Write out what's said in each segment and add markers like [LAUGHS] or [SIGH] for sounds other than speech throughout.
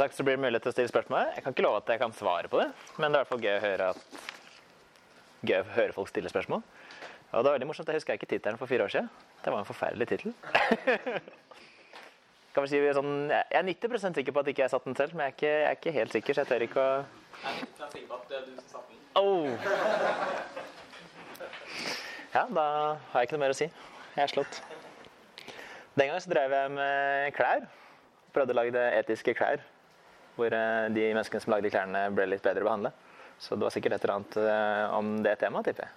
sagt så blir det mulighet til å stille spørsmål. Jeg kan ikke love at jeg kan svare på det, men det er i hvert fall gøy å høre, at, gøy å høre folk stille spørsmål. Og det var veldig morsomt. Jeg husker ikke tittelen for fire år siden. Det var en forferdelig tittel. [LAUGHS] si sånn, jeg er 90% sikker på at ikke jeg satt den selv, men jeg er ikke, jeg er ikke helt sikker, så jeg tør ikke å Jeg er sikker på at det er du som satte den. oh. Ja, da har jeg ikke noe mer å si. Jeg er slått. Den gangen så drev jeg med klær. Prøvde å lage etiske klær. Hvor eh, de menneskene som lagde klærne, ble litt bedre behandlet. Så det var sikkert et eller annet eh, om det temaet, tipper jeg.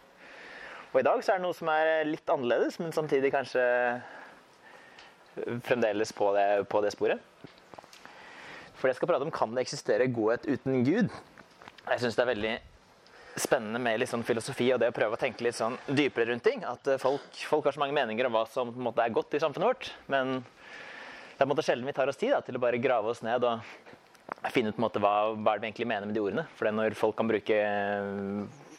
Og i dag så er det noe som er litt annerledes, men samtidig kanskje fremdeles på det, på det sporet. For jeg skal prate om kan det eksistere godhet uten Gud. Jeg syns det er veldig spennende med litt sånn filosofi og det å prøve å tenke litt sånn dypere rundt ting. At eh, folk, folk har så mange meninger om hva som på en måte, er godt i samfunnet vårt. Men det er på en måte sjelden vi tar oss tid da, til å bare grave oss ned og finne ut på en måte, hva, hva er det vi egentlig mener med de ordene. For når folk bruke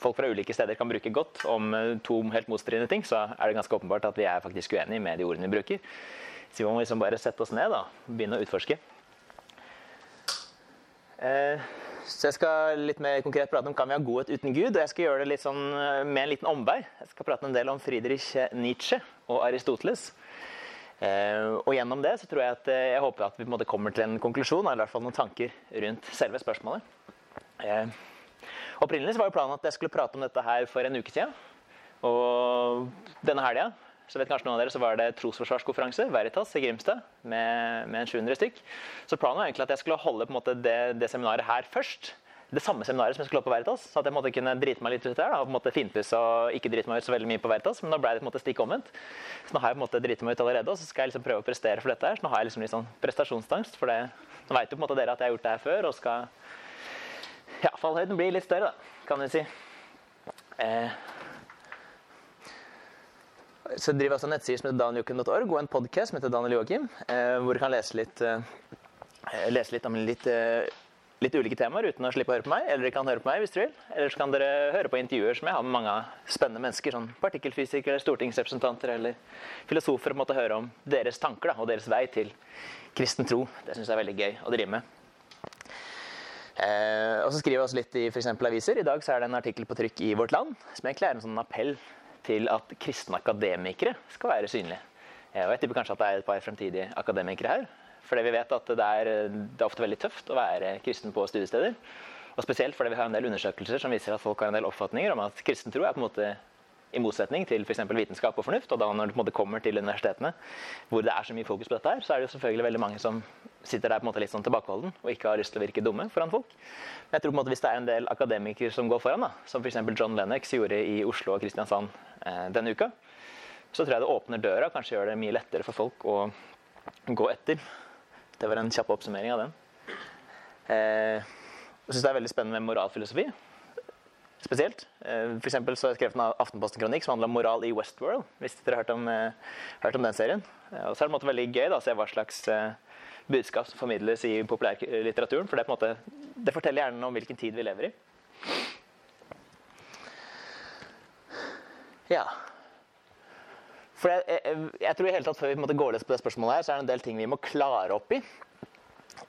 folk fra ulike steder kan bruke godt om eh, to helt motstridende ting, så er det ganske åpenbart at vi er faktisk uenige med de ordene vi bruker. Så vi må liksom bare sette oss ned og begynne å utforske. Eh, så jeg skal litt mer konkret prate om kan vi ha godhet uten Gud. Og jeg skal gjøre det litt sånn eh, med en liten omvei. Jeg skal prate en del om Friedrich Nietzsche og Aristoteles. Eh, og gjennom det så tror jeg at jeg håper at vi på en måte kommer til en konklusjon, eller i hvert fall noen tanker rundt selve spørsmålet. Opprinnelig så var jo planen at jeg skulle prate om dette her for en uke siden. Og denne helga så vet kanskje noen av dere, så var det trosforsvarskonferanse Veritas i Grimstad med, med en 700 stykk. Så planen var egentlig at jeg skulle holde på en måte det, det seminaret her først. Det samme seminaret som jeg skulle holde på Veritas. Så at jeg måtte kunne drite meg litt ut der. da, på en måte finpusse og ikke drite meg ut så veldig mye på Veritas. Men da ble det på en måte stikk omvendt. Så nå har jeg på en måte driti meg ut allerede, og så skal jeg liksom prøve å prestere for dette her. Så nå har jeg liksom litt sånn prestasjonsangst. For det, nå vet jo på en måte dere at jeg har gjort det her før, og skal Ja, fallhøyden blir litt større, da, kan vi si. Eh, så jeg driver også en nettside som heter danieljoakim.org og en podkast som heter Daniel Joakim, eh, hvor du kan lese litt, eh, lese litt om litt, eh, litt, ulike temaer uten å slippe å høre på meg. Eller dere kan høre på meg hvis dere vil. Eller så kan dere høre på intervjuer som jeg har med mange spennende mennesker. Sånn partikkelfysikere, stortingsrepresentanter eller filosofer. måtte høre om deres tanker da, og deres vei til kristen tro. Det syns jeg er veldig gøy å drive med. Eh, og så skriver jeg også litt i for aviser. I dag så er det en artikkel på trykk i Vårt Land som egentlig er en sånn appell til at kristne akademikere skal være synlige. Og jeg tipper kanskje at det er et par fremtidige akademikere her. Fordi vi vet at det er, det er ofte veldig tøft å være kristen på studiesteder. Og spesielt fordi vi har en del undersøkelser som viser at folk har en del oppfatninger om at kristen tro er på en måte i motsetning til f.eks. vitenskap og fornuft. Og da når du kommer til universitetene, hvor det er så mye fokus på dette, her, så er det jo selvfølgelig veldig mange som sitter der på en måte litt sånn tilbakeholden og ikke har lyst til å virke dumme foran folk. Men jeg tror på en måte hvis det er en del akademikere som går foran, da, som f.eks. John Lennox gjorde i Oslo og Kristiansand eh, denne uka, så tror jeg det åpner døra, og kanskje gjør det mye lettere for folk å gå etter. Det var en kjapp oppsummering av den. Eh, jeg syns det er veldig spennende med moralfilosofi spesielt. For eksempel så har jeg skrevet en Aftenposten-kronikk som handler om moral i Westworld. hvis dere har hørt om, hørt om den serien. Og så er det på en måte veldig gøy da, å se hva slags budskap som formidles i populærlitteraturen. For det, måte, det forteller gjerne om hvilken tid vi lever i. Ja. For jeg, jeg, jeg tror i hele tatt Før vi går løs på det spørsmålet, her, så er det en del ting vi må klare opp i.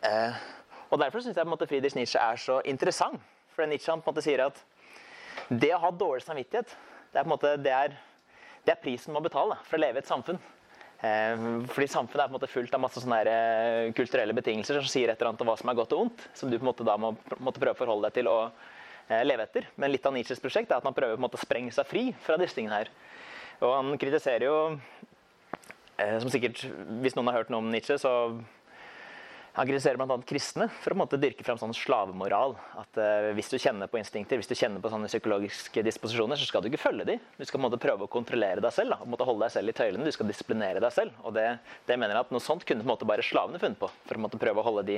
Eh, og Derfor syns jeg på en måte Friedrich Nietzsche er så interessant. For Nietzsche han på en måte sier at det å ha dårlig samvittighet, det er, på en måte, det er, det er prisen man må betale for å leve i et samfunn. Eh, fordi samfunnet er på en måte fullt av masse sånne her, kulturelle betingelser som sier et eller annet om hva som er godt og ondt, som du på en måte da må måtte prøve å forholde deg til å eh, leve etter. Men litt av Nietzsches prosjekt er at man prøver på en måte å sprenge seg fri fra disse tingene her. Og han kritiserer jo, eh, som sikkert Hvis noen har hørt noe om Nietzsche, så han kritiserer bl.a. kristne for å måte, dyrke fram sånn slavemoral. At uh, hvis du kjenner på instinkter, hvis du kjenner på sånne psykologiske disposisjoner, så skal du ikke følge dem. Du skal måte, prøve å kontrollere deg selv. Da. Holde deg selv i tøylene. Du skal disiplinere deg selv. Og det, det mener jeg at noe sånt kunne måte, bare slavene funnet på. For å prøve å holde de,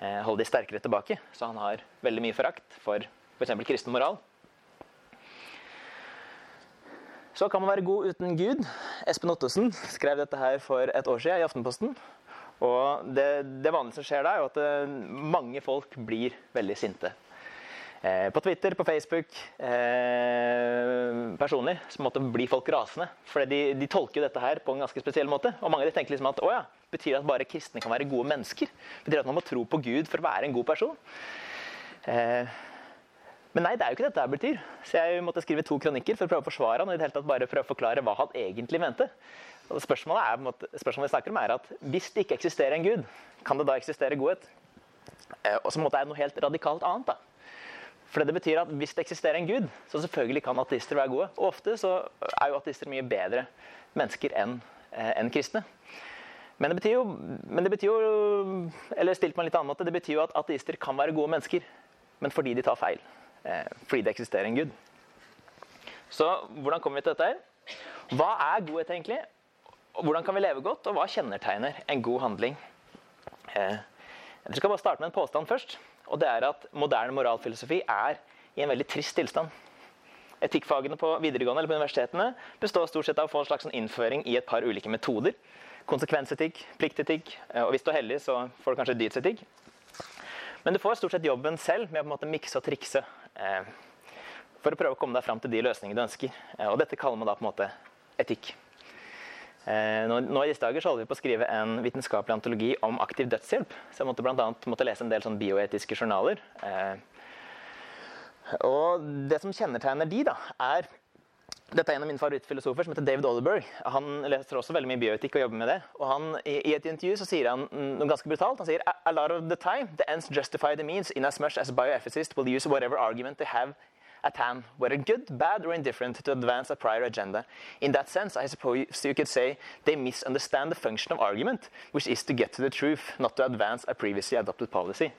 eh, holde de sterkere tilbake. Så han har veldig mye forakt for f.eks. For kristen moral. Så kan man være god uten Gud. Espen Ottosen skrev dette her for et år siden i Aftenposten. Og det, det vanlige som skjer da, er jo at eh, mange folk blir veldig sinte. eh, på Twitter, på Facebook, eh, personlig, så måtte bli folk rasende. For de, de, tolker jo dette her på en ganske spesiell måte. Og mange av de tenker liksom at å ja, betyr det at bare kristne kan være gode mennesker? Betyr det at man må tro på Gud for å være en god person? Eh, men nei, det er jo ikke dette det betyr. Så jeg måtte skrive to kronikker for å prøve å forsvare han, og i det hele tatt bare prøve å forklare hva han egentlig mente. Og spørsmålet, er, spørsmålet vi snakker om er at Hvis det ikke eksisterer en gud, kan det da eksistere godhet? Eh, og så måtte jeg noe helt radikalt annet. da. For det betyr at Hvis det eksisterer en gud, så selvfølgelig kan ateister være gode. Og ofte så er jo ateister mye bedre mennesker enn eh, en kristne. Men det, jo, men det betyr jo Eller stilt på en litt annen måte, det betyr jo at ateister kan være gode mennesker, men fordi de tar feil. Eh, fordi det eksisterer en gud. Så hvordan kommer vi til dette her? Hva er godhet egentlig? Hvordan kan vi leve godt, og hva kjennetegner en god handling? Eh, jeg skal bare starte med en påstand først. og det er at Moderne moralfilosofi er i en veldig trist tilstand. Etikkfagene på videregående eller på universitetene består stort sett av å få en slags innføring i et par ulike metoder. Konsekvensetikk, pliktetikk, eh, og hvis du er heldig, så får du kanskje dydsetikk. Men du får stort sett jobben selv med å på en måte mikse og trikse for å prøve å komme deg fram til de løsningene du ønsker. Eh, og dette kaller man da på en måte etikk. Eh, nå, I disse dager så holder vi på å skrive en vitenskapelig antologi om aktiv dødshjelp. Så jeg måtte bl.a. måtte lese en del sånn bioetiske journaler. Eh, og det som kjennetegner de, da, er dette er en av mine favorittfilosofer som heter David Oliver. Han leser også veldig mye bioetikk og jobber med det. Og han, i, et intervju så sier han noe ganske brutalt. Han sier a lot of the time the ends justify the means in as much as bioethicists will use whatever argument they have at hand, whether good, bad, or indifferent, to advance a prior agenda. In that sense, I suppose you could say they misunderstand the function of argument, which is to get to the truth, not to advance a previously adopted policy.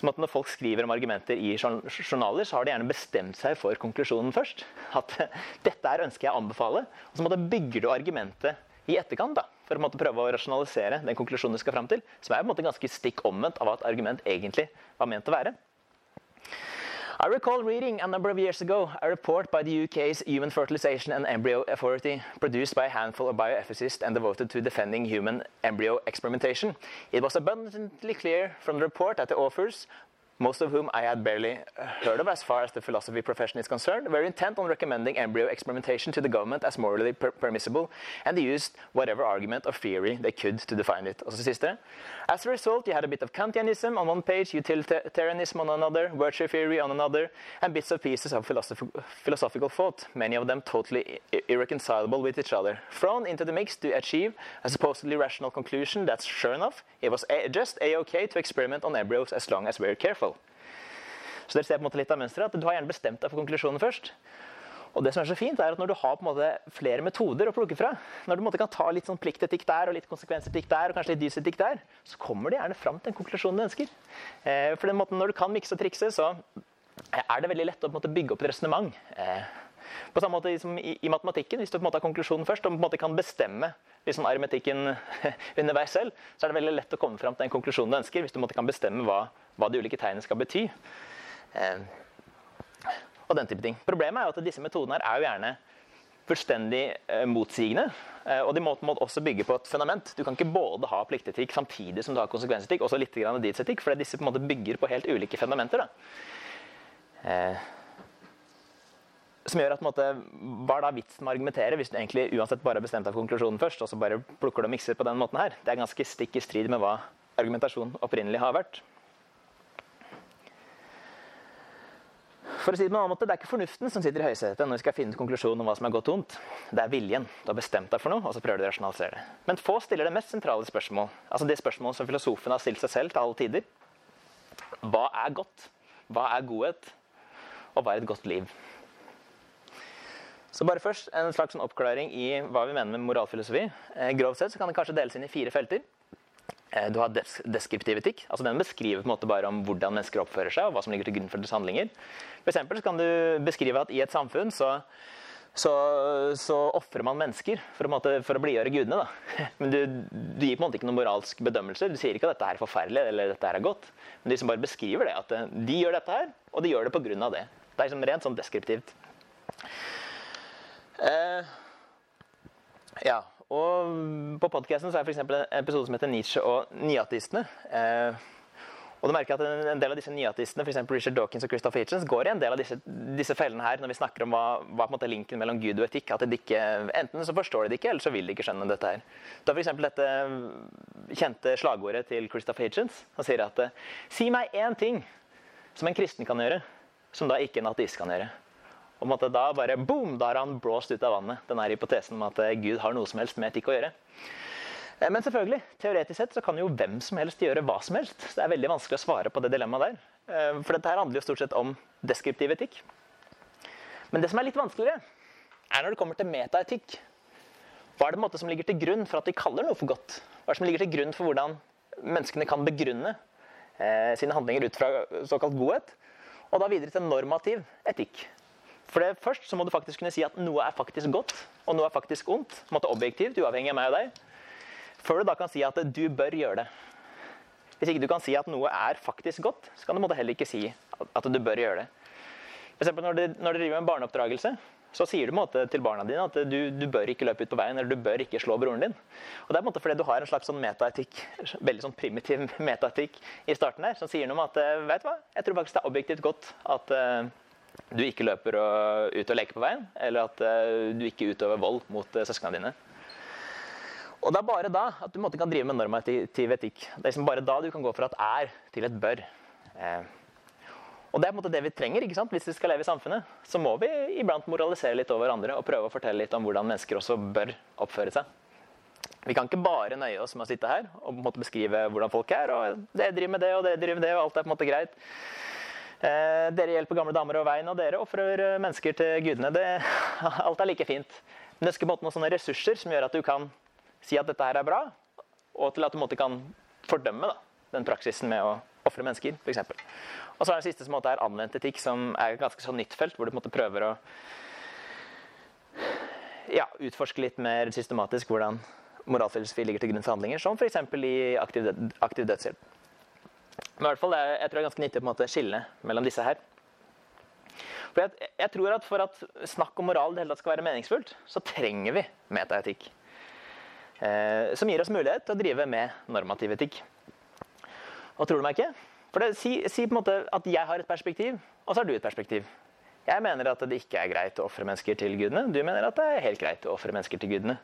Som at Når folk skriver om argumenter i journaler, så har de gjerne bestemt seg for konklusjonen først. At [LAUGHS] dette er ønsket jeg anbefaler'. Og så bygger du argumentet i etterkant da, for å prøve å rasjonalisere den konklusjonen du skal fram til. Som er ganske stikk omvendt av hva et argument egentlig var ment å være. I recall reading a number of years ago a report by the UK's Human Fertilization and Embryo Authority, produced by a handful of bioethicists and devoted to defending human embryo experimentation. It was abundantly clear from the report that the authors most of whom I had barely heard of as far as the philosophy profession is concerned, were intent on recommending embryo experimentation to the government as morally per permissible, and they used whatever argument or theory they could to define it. As a result, you had a bit of Kantianism on one page, utilitarianism on another, virtue theory on another, and bits and pieces of philosoph philosophical thought, many of them totally irreconcilable with each other, thrown into the mix to achieve a supposedly rational conclusion that, sure enough, it was a just a-okay to experiment on embryos as long as we're careful. Så dere ser på en måte litt av mønsteret, at Du har gjerne bestemt deg for konklusjonen først. Og det som er så fint er at Når du har på en måte flere metoder å plukke fra, når du på en måte kan ta litt sånn pliktetikk der og litt konsekvensetikk der, og kanskje litt der, så kommer du gjerne fram til den konklusjonen du ønsker. Eh, for den måten Når du kan mikse og trikse, så er det veldig lett å på en måte bygge opp et resonnement. Eh, på samme måte som i, i, matematikken, hvis du på en måte har konklusjonen først og på en måte kan bestemme liksom aritmetikken [LAUGHS] underveis selv, så er det veldig lett å komme fram til den konklusjonen du ønsker, hvis du på en måte kan bestemme hva, hva de ulike tegnene skal bety. Eh, og den type ting. Problemet er jo at disse metodene her er jo gjerne fullstendig eh, motsigende. Eh, og de må, må, også bygge på et fundament. Du kan ikke både ha pliktetikk samtidig som du har konsekvensetikk, også litt grann didsetikk, for disse på en måte bygger på helt ulike fundamenter. Eh, som gjør at Hva er da vitsen med å argumentere hvis du egentlig uansett bare har bestemt deg for konklusjonen først, og så bare plukker du og mikser på den måten her? Det er ganske stikk i strid med hva argumentasjonen opprinnelig har vært. For å si Det på en annen måte, det er ikke fornuften som sitter i høysetet når vi skal finne konklusjonen om hva som er godt og vondt. Det er viljen. Du har bestemt deg for noe, og så prøver du å rasjonalisere det. Men få stiller det mest sentrale spørsmål. Altså det spørsmålet som filosofen har stilt seg selv til alle tider. Hva er godt? Hva er godhet? Og hva er et godt liv? Så bare først en slags sånn oppklaring i hva vi mener med moralfilosofi. Eh, grovt sett så kan det kanskje deles inn i fire felter. Eh, du har des deskriptiv etikk. altså Den beskriver på en måte bare om hvordan mennesker oppfører seg. og hva som ligger til grunn for deres handlinger. For så kan du beskrive at i et samfunn så, så, så ofrer man mennesker for å, måte, for å blidgjøre gudene. da. [LAUGHS] Men du, du, gir på en måte ikke noen moralsk bedømmelse. Du sier ikke at dette er forferdelig eller dette er godt. Men de som bare beskriver det, at eh, de gjør dette her, og de gjør det pga. det. Det er liksom rent sånn deskriptivt. Eh, ja, og på podkasten er det f.eks. en episode som heter 'Nietzsche og nyatistene'. Eh, Og du merker at en, del av disse nyatistene, f.eks. Richard Dawkins og Christopher Hitchens, går i en del av disse, disse fellene her når vi snakker om hva, hva på en måte er linken mellom Gud og etikk. At de ikke, Enten så forstår de det ikke, eller så vil de ikke skjønne dette her. Da f.eks. dette kjente slagordet til Christopher Hitchens. Han sier at Si meg én ting som en kristen kan gjøre, som da ikke en ateist kan gjøre. Og at da bare boom, da har han blåst ut av vannet. Denne hypotesen om at Gud har noe som helst med etikk å gjøre. Eh, men selvfølgelig, teoretisk sett så kan jo hvem som helst gjøre hva som helst. Så det er veldig vanskelig å svare på det dilemmaet der. Eh, for dette her handler jo stort sett om deskriptiv etikk. Men det som er litt vanskeligere, er når det kommer til metaetikk. Hva er det måte som ligger til grunn for at de kaller noe for godt? Hva er det som ligger til grunn for hvordan menneskene kan begrunne eh, sine handlinger ut fra såkalt godhet? Og da videre til normativ etikk. For det, Først så må du faktisk kunne si at noe er faktisk godt, og noe er faktisk ondt. På en måte objektivt, uavhengig av meg og deg. Før du da kan si at du bør gjøre det. Hvis ikke du kan si at noe er faktisk godt, så kan du heller ikke si at du bør gjøre det. For når du, når du driver med barneoppdragelse, så sier du måte, til barna dine at du, du, bør ikke løpe ut på veien eller du bør ikke slå broren din. Og Det er på en måte fordi du har en slags sånn metaetikk, veldig sånn primitiv [LAUGHS] metaetikk i starten her, som sier noe om at eh, vet du hva, jeg tror faktisk det er objektivt godt at uh, du ikke løper og, ut og leker på veien, eller at uh, du ikke utøver vold mot uh, søsknene dine. Og det er bare da at du måtte kan drive med normativ etikk. Det er liksom bare da du kan gå fra et er til et bør. Eh. Og det er på en måte det vi trenger ikke sant? hvis vi skal leve i samfunnet. Så må vi iblant moralisere litt over hverandre og prøve å fortelle litt om hvordan mennesker også bør oppføre seg. Vi kan ikke bare nøye oss med å sitte her og på en måte beskrive hvordan folk er. og det driver med det, og det driver med det, og alt er på en måte greit. Eh, dere hjelper gamle damer over veien, og dere ofrer mennesker til gudene. Det, [LAUGHS] alt er like fint. Men det på en måte noen sånne ressurser som gjør at du kan si at dette her er bra, og til at du måte kan fordømme da, den praksisen med å ofre mennesker, f.eks. Og så er det siste som er anvendt etikk, som er et ganske sånn nytt felt, hvor du måte, prøver å ja, utforske litt mer systematisk hvordan moralfilosofi ligger til grunn for handlinger, som f.eks. i aktiv, aktiv, dødshjelp. Men i hvert fall, jeg tror det er ganske nyttig å skille mellom disse her. For jeg, jeg, tror at For at snakk om moral det hele tatt skal være meningsfullt, så trenger vi metaetikk. Eh, som gir oss mulighet til å drive med normativ etikk. Og tror du meg ikke? For det, si, si, på en måte at jeg har et perspektiv, og så har du et perspektiv. Jeg mener at det ikke er greit å ofre mennesker til gudene. Du mener at det er helt greit å ofre mennesker til gudene.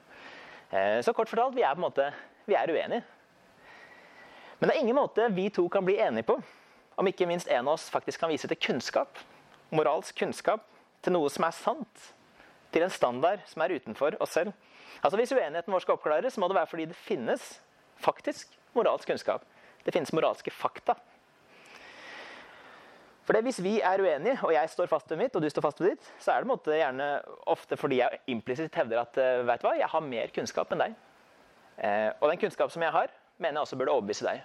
Eh, så kort fortalt, vi er på en måte vi er uenige. Men det er ingen måte vi to kan bli enige på om ikke minst en av oss faktisk kan vise til kunnskap, moralsk kunnskap, til noe som er sant, til en standard som er utenfor oss selv. Altså Hvis uenigheten vår skal oppklares, må det være fordi det finnes faktisk moralsk kunnskap. Det finnes moralske fakta. For det, Hvis vi er uenige, og jeg står fast ved mitt, og du står fast ved ditt, så er det måte, gjerne ofte fordi jeg implisitt hevder at eh, vet du hva, jeg har mer kunnskap enn deg. Eh, og den kunnskap som jeg har, mener jeg også burde overbevise deg.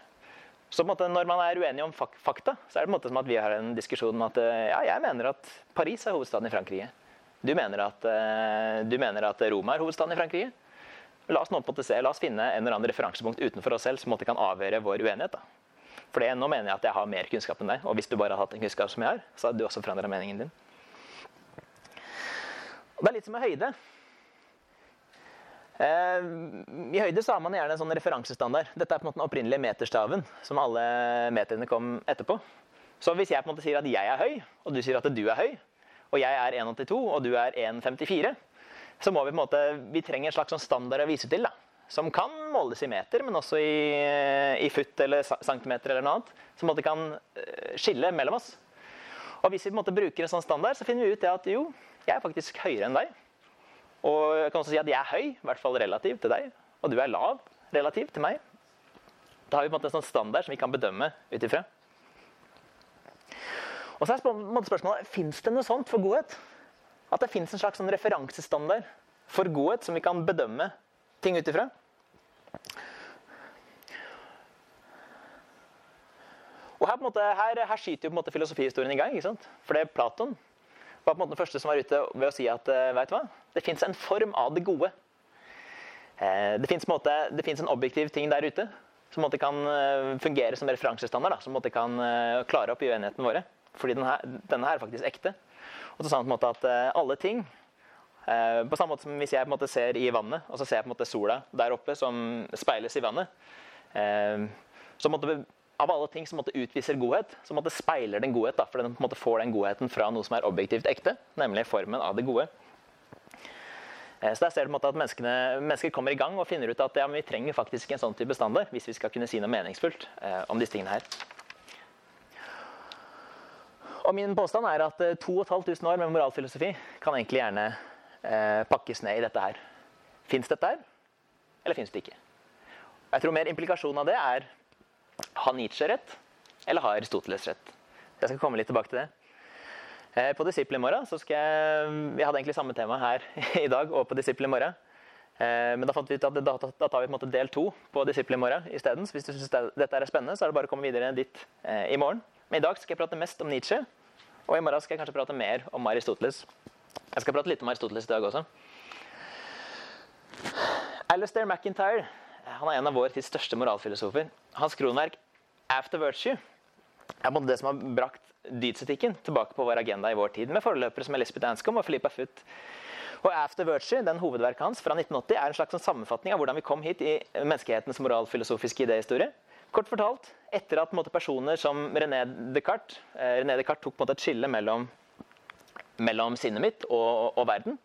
Så måte, når man er uenig om fak fakta, så er det måte, som at vi har en diskusjon om at eh, ja, jeg mener at Paris er hovedstaden i Frankrike. Du mener at, uh, du mener at Roma er hovedstaden i Frankrike? La oss, nå på se, la oss finne en eller annen referansepunkt utenfor oss selv som kan avgjøre vår uenighet. Da. For nå mener jeg at jeg har mer kunnskap enn deg, og hvis du bare har hatt en kunnskap som jeg har, så hadde du også forandra meningen din. Det er litt som med høyde. Eh, I høyde så har man gjerne en sånn referansestandard. Dette er på en måte den opprinnelige meterstaven som alle meterne kom etterpå. Så hvis jeg på en måte sier at jeg er høy, og du sier at du er høy, og jeg er 1,82 og du er 1,54, så må vi på en måte, vi trenger en slags sånn standard å vise til. da, Som kan måles i meter, men også i, i foot eller centimeter eller noe annet. Som på en måte kan eh, skille mellom oss. Og hvis vi på en måte bruker en sånn standard, så finner vi ut det at jo, jeg er faktisk høyere enn deg. Og jeg kan også si at jeg er høy, i hvert fall relativt til deg. Og du er lav relativt til meg. Da har vi på en måte en sånn standard som vi kan bedømme ut ifra. Og så er spørsmålet fins det noe sånt for godhet. At det fins en slags sånn referansestandard for godhet som vi kan bedømme ting ut ifra. Og her, måte, her, her skyter jo filosofihistorien i gang. For det er Platon var på en måte den første som var ute ved å si at eh, vet du hva? det fins en form av det gode. Eh, det fins en objektiv ting der ute som kan eh, fungere som referansestandard. Da, som kan klare opp i uenighetene våre. Fordi denne, denne her er faktisk ekte. Og så sa han på en måte at alle ting På samme måte som hvis jeg på en måte ser i vannet, og så ser jeg på en måte sola der oppe som speiles i vannet. så på en måtte av alle ting som måtte utviser godhet, så måtte speiler den godhet. Da, for den måtte får den godheten fra noe som er objektivt ekte, nemlig formen av det gode. Eh, så der ser du at Mennesker kommer i gang og finner ut at ja, vi trenger faktisk en sånn type standard hvis vi skal kunne si noe meningsfullt eh, om disse tingene her. Og Min påstand er at eh, 2500 år med moralfilosofi kan egentlig gjerne eh, pakkes ned i dette her. Fins dette her, eller fins det ikke? Jeg tror mer implikasjonen av det er har Nietzsche rett, eller har Aristoteles rett? Jeg skal komme litt tilbake til det. Eh, på Disippel i morgen så skal jeg Vi hadde egentlig samme tema her [LAUGHS] i dag og på Disippel i morgen. Eh, men da fant vi ut at da, tar vi på en måte del to på Disippel i morgen isteden. Så hvis du syns dette er spennende, så er det bare å komme videre dit eh, i morgen. Men i dag skal jeg prate mest om Nietzsche, og i morgen skal jeg kanskje prate mer om Aristoteles. Jeg skal prate litt om Aristoteles i dag også. Alistair McIntyre han er en av vår tids største moralfilosofer. Hans kronverk 'After Virtue' er på en måte det som har brakt dydsetikken tilbake på vår agenda i vår tid, med forløpere som Elisabeth Anscombe og Philippa Foot. Og 'After Virtue', den hovedverket hans fra 1980, er en slags sånn sammenfatning av hvordan vi kom hit i menneskehetens moralfilosofiske idéhistorie. Kort fortalt, etter at måte, personer som René Descartes, eh, René Descartes tok måte, et skille mellom, mellom sinnet mitt og, og verden,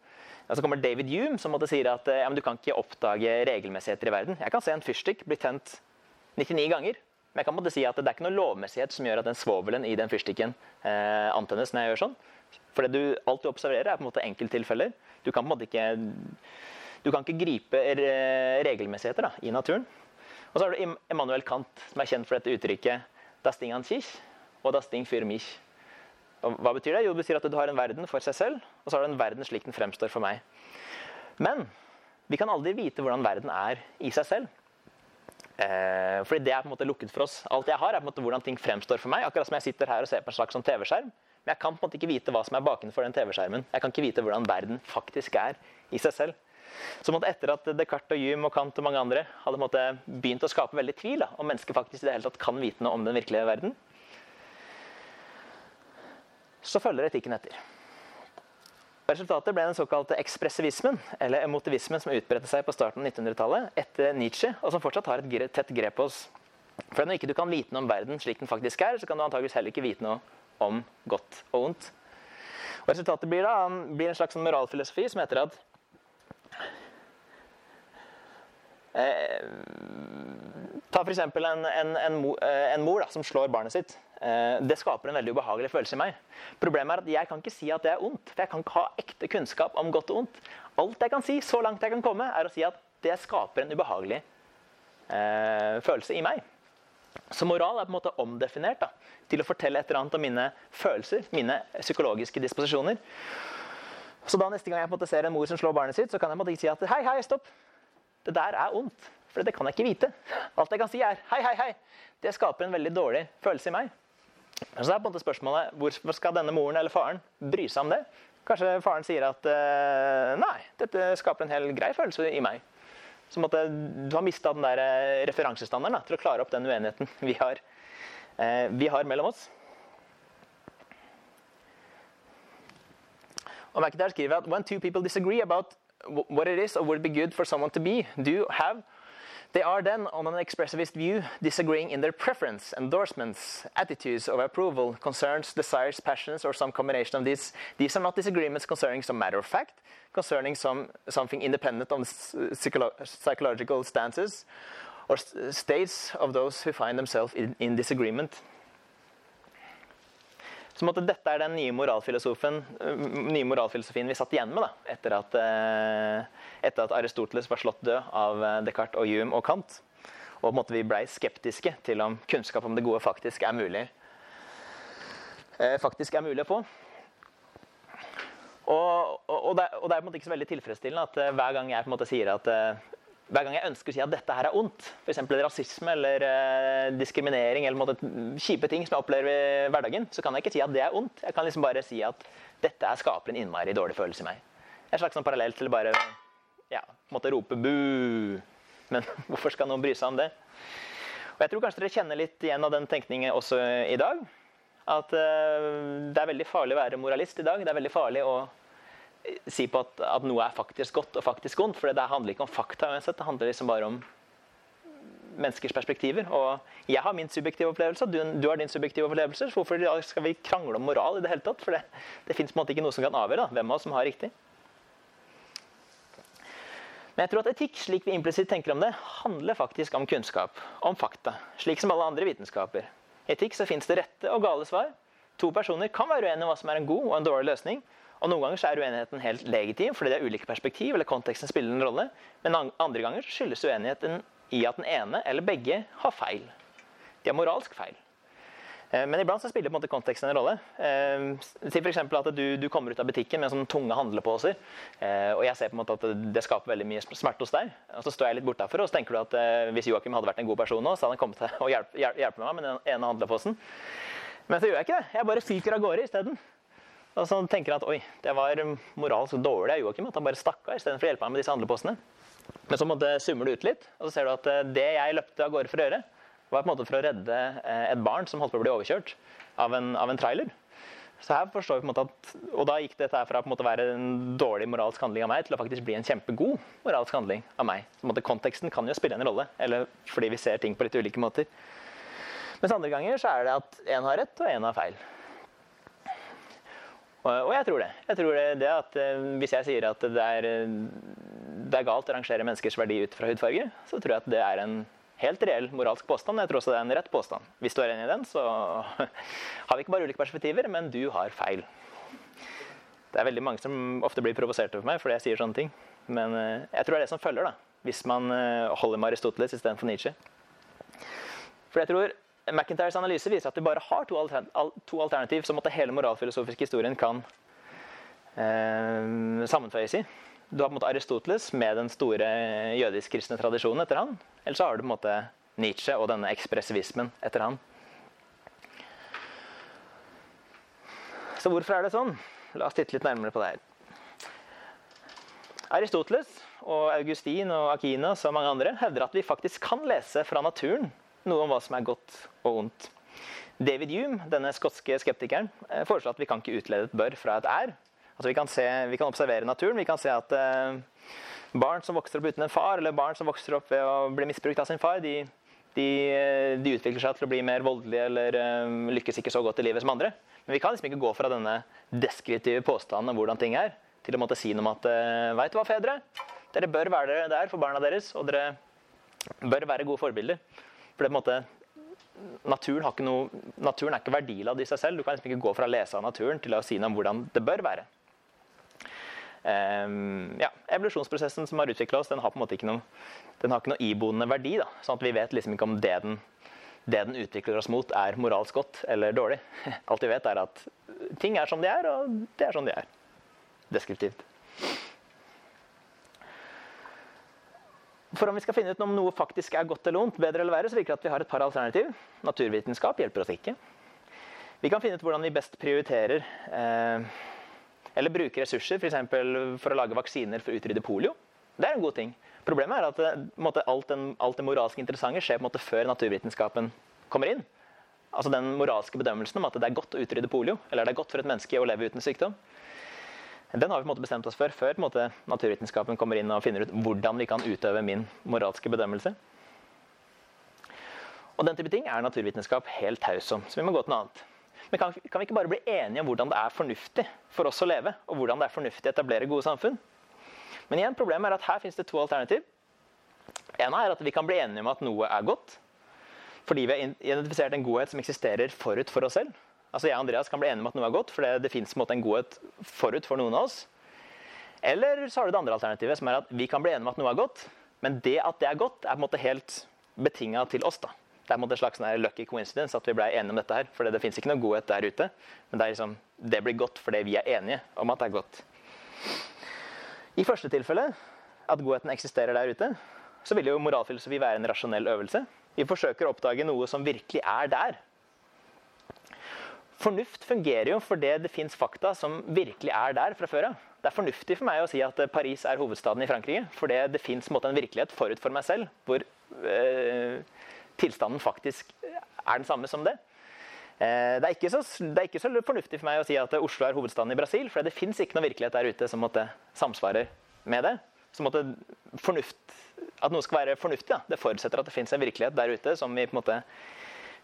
og så kommer David Hume som måtte sier at ja, du kan ikke oppdage regelmessigheter i verden. Jeg kan se en fyrstikk bli tent 99 ganger. Men jeg kan måtte si at det er ikke noe lovmessighet som gjør at den svovelen i den fyrstikken eh, antennes når jeg gjør sånn. For du, alt du observerer, er på en måte enkelttilfeller. Du kan på en måte ikke du kan ikke gripe regelmessigheter da, i naturen. Og så har du Immanuel Kant, som er kjent for dette uttrykket 'das Ding an Kich' og 'das Ding für mich'. Og hva betyr det? Jo, det betyr at du har en verden for seg selv, og så har du en verden slik den fremstår for meg. Men vi kan aldri vite hvordan verden er i seg selv. Eh, fordi det er på en måte lukket for oss. Alt jeg har, er på en måte hvordan ting fremstår for meg. Akkurat som jeg sitter her og ser på en slags sånn TV-skjerm. Men jeg kan på en måte ikke vite hva som er bakenfor den TV-skjermen. Jeg kan ikke vite hvordan verden faktisk er i seg selv. Så etter at Descartes og Hume og Kant og mange andre hadde begynt å skape veldig tvil da, om mennesket faktisk i det hele tatt kan vite noe om den virkelige verden, så følger etikken etter. Resultatet ble den såkalte ekspressivismen, eller emotivismen, som utbredte seg på starten av 1900-tallet etter Nietzsche, og som fortsatt har et tett grep på oss. For Når ikke du kan vite noe om verden slik den faktisk er, så kan du antageligvis heller ikke vite noe om godt og ondt. Og Resultatet blir da blir en slags moralfilosofi som heter at eh, Ta f.eks. En, en, en, eh, en mor da, som slår barnet sitt. Eh, det skaper en veldig ubehagelig følelse i meg. Problemet er at jeg kan ikke si at det er ondt. For jeg kan ikke ha ekte kunnskap om godt og ondt. Alt jeg kan si, så langt jeg kan komme, er å si at det skaper en ubehagelig eh, følelse i meg. Så moral er på en måte omdefinert da, til å fortelle et eller annet om mine følelser, mine psykologiske disposisjoner. Så da neste gang jeg på en måte ser en mor som slår barnet sitt, så kan jeg på en måte ikke si at hei, hei, stopp. Det der er ondt. For det kan jeg ikke vite. Alt jeg kan si, er hei, hei, hei. Det skaper en veldig dårlig følelse i meg. Så er på en måte spørsmålet hvorfor skal denne moren eller faren bry seg om det? Kanskje faren sier at uh, nei, dette skaper en hel grei følelse i meg. Så måtte, du har mista den der eh, referansestandarden da, til å klare opp den uenigheten vi har, uh, vi har mellom oss. Og McIntyre skriver at when two people disagree about what it is or would be good for someone to be, do have They are then, on an expressivist view, disagreeing in their preference, endorsements, attitudes of approval, concerns, desires, passions, or some combination of these. These are not disagreements concerning some matter of fact, concerning some, something independent of psycholo psychological stances or states of those who find themselves in, in disagreement. Så måtte, dette er den nye, nye moralfilosofien vi satt igjen med da, etter, at, eh, etter at Aristoteles var slått død av eh, Descartes og Hume og Kant. Og måte, vi blei skeptiske til om kunnskap om det gode faktisk er mulig, eh, faktisk er mulig å få. Og, og, og, det, og, det, er på en måte ikke så veldig tilfredsstillende at hver gang jeg på en måte sier at hver gang jeg ønsker å si at dette her er ondt, f.eks. rasisme eller eh, diskriminering eller måte, kjipe ting som jeg opplever i hverdagen, så kan jeg ikke si at det er ondt. Jeg kan liksom bare si at dette skaper en innmari dårlig følelse i meg. En slags sånn parallell til bare ja, måtte rope bu. Men [LAUGHS] hvorfor skal noen bry seg om det? Og Jeg tror kanskje dere kjenner litt igjen av den tenkningen også i dag. At eh, det er veldig farlig å være moralist i dag. Det er veldig farlig å si på at, at, noe er faktisk godt og faktisk vondt. For det handler ikke om fakta uansett. Det handler liksom bare om menneskers perspektiver. Og jeg har min subjektive opplevelse, og du, du har din subjektive opplevelse. Så hvorfor skal vi krangle om moral i det hele tatt? For det, det fins ikke noe som kan avgjøre hvem av oss som har riktig. Men jeg tror at etikk, slik vi implisitt tenker om det, handler faktisk om kunnskap. Om fakta. Slik som alle andre vitenskaper. I etikk så fins det rette og gale svar. To personer kan være uenige om hva som er en god og en dårlig løsning. Og Noen ganger så er uenigheten helt legitim fordi det er ulike perspektiv, eller konteksten spiller en rolle. Men andre ganger skyldes uenigheten i at den ene eller begge har feil. De har moralsk feil. Eh, men iblant så spiller på en måte konteksten en rolle. Eh, si f.eks. at du, du, kommer ut av butikken med sånne tunge handlepåser. Eh, og jeg ser på en måte at det skaper veldig mye smerte hos deg. Og så står jeg litt bortafor, og så tenker du at hvis Joakim hadde vært en god person nå, så hadde han kommet til [LAUGHS] å hjelpe, hjelpe meg med den ene handleposen. Men så gjør jeg ikke det. Jeg bare fyker av gårde isteden. Og så tenker han at oi, det var moralsk dårlig av Joakim at han bare stakk av istedenfor å hjelpe meg med disse handlepostene. Men så måtte, summer du ut litt, og så ser du at det jeg løpte av gårde for å gjøre, var på en måte for å redde eh, et barn som holdt på å bli overkjørt av en, av en trailer. Så her forstår vi på en måte at, Og da gikk dette fra å være en dårlig moralsk handling av meg til å faktisk bli en kjempegod moralsk handling av meg. Så på en måte Konteksten kan jo spille en rolle, eller fordi vi ser ting på litt ulike måter. Mens andre ganger så er det at én har rett og én har feil. Og, jeg tror det. Jeg tror det, det at uh, Hvis jeg sier at det er, det er galt å rangere menneskers verdi ut fra hudfarge, så tror jeg at det er en helt reell moralsk påstand. Jeg tror også det er en rett påstand. Hvis du er enig i den, så [LAUGHS] har vi ikke bare ulike perspektiver, men du har feil. Det er veldig mange som ofte blir provoserte for meg fordi jeg sier sånne ting. Men eh, jeg tror det er det som følger, da. Hvis man eh, holder med Aristoteles istedenfor Nietzsche. For jeg tror McIntyres analyse viser at vi bare har to, alternativ som at hele moralfilosofiske historien kan eh, sammenføyes i. Du har på en måte Aristoteles med den store jødisk-kristne tradisjonen etter han. Eller så har du på en måte Nietzsche og denne ekspressivismen etter han. Så hvorfor er det sånn? La oss titte litt nærmere på det her. Aristoteles og Augustin og Akinas og mange andre hevder at vi faktisk kan lese fra naturen noe om hva som er godt og ondt. David Hume, denne skotske skeptikeren, eh, foreslår at vi kan ikke utlede et bør fra et er, Altså vi, kan se, vi kan observere naturen. Vi kan se at eh, barn som vokser opp uten en far, eller barn som vokser opp ved å bli misbrukt av sin far, de, de, eh, de utvikler seg til å bli mer voldelige eller eh, lykkes ikke så godt i livet som andre. Men vi kan liksom ikke gå fra denne deskriptive påstanden om hvordan ting er, til å måtte si noe om at eh, Veit du hva, fedre? Dere bør være der for barna deres, og dere bør være gode forbilder. For det måte Naturen, noe, naturen, er ikke verdiladd i seg selv. Du kan liksom ikke gå fra å lese av naturen til å si noe om hvordan det bør være. Um, ja, evolusjonsprosessen som har utvikla oss, den har på en måte ikke noe, den har ikke noe iboende verdi. Da, sånn at vi vet liksom ikke om det den, det den utvikler oss mot, er moralsk godt eller dårlig. [LAUGHS] Alt vi vet, er at ting er som de er, og det er som de er. Deskriptivt. For om vi skal finne ut om noe faktisk er godt eller ondt, bedre eller verre, så virker det at vi har et par alternativ. Naturvitenskap hjelper oss ikke. Vi kan finne ut hvordan vi best prioriterer eh, eller bruker ressurser f.eks. For, for å lage vaksiner for å utrydde polio. Det er en god ting. Problemet er at eh, måte, alt, den, alt, det moralske interessante skjer måte før naturvitenskapen kommer inn. Altså Den moralske bedømmelsen om at det er godt å utrydde polio, eller det er godt for et menneske å leve uten sykdom. Den har vi på en måte bestemt oss for før måte, naturvitenskapen kommer inn og finner ut hvordan vi kan utøve min moralske bedømmelse. Og Den type ting er naturvitenskap helt taus om, så vi må gå til noe annet. Men kan, kan, vi ikke bare bli enige om hvordan det er fornuftig for oss å leve? Og hvordan det er fornuftig å etablere gode samfunn? Men igjen, problemet er at her finnes det to alternativ. En er at vi kan bli enige om at noe er godt. Fordi vi har identifisert en godhet som eksisterer forut for oss selv. Altså Jeg og Andreas kan bli enige om at noe er godt, for det, det fins en, en godhet forut for noen av oss. Eller så har du det andre alternativet, som er at vi kan bli enige om at noe er godt, men det at det er godt, er på en måte helt betinga til oss. da. Det er på en slags sånn lucky coincidence at vi ble enige om dette her. For det fins ikke noe godhet der ute. Men det, liksom, det blir godt fordi vi er enige om at det er godt. I første tilfelle, at godheten eksisterer der ute, så vil jo moralfilosofi være en rasjonell øvelse. Vi forsøker å oppdage noe som virkelig er der. Fornuft fungerer jo fordi det fins fakta som virkelig er der fra før av. Det er fornuftig for meg å si at Paris er hovedstaden i Frankrike, fordi det fins en virkelighet forut for meg selv hvor øh, tilstanden faktisk er den samme som det. Eh, det er, så, det er ikke så fornuftig for meg å si at Oslo er hovedstaden i Brasil, for det fins ikke noe virkelighet der ute som måtte samsvarer med det. Fornuft, at noe skal være fornuftig, da. det forutsetter at det fins en virkelighet der ute som vi på en måte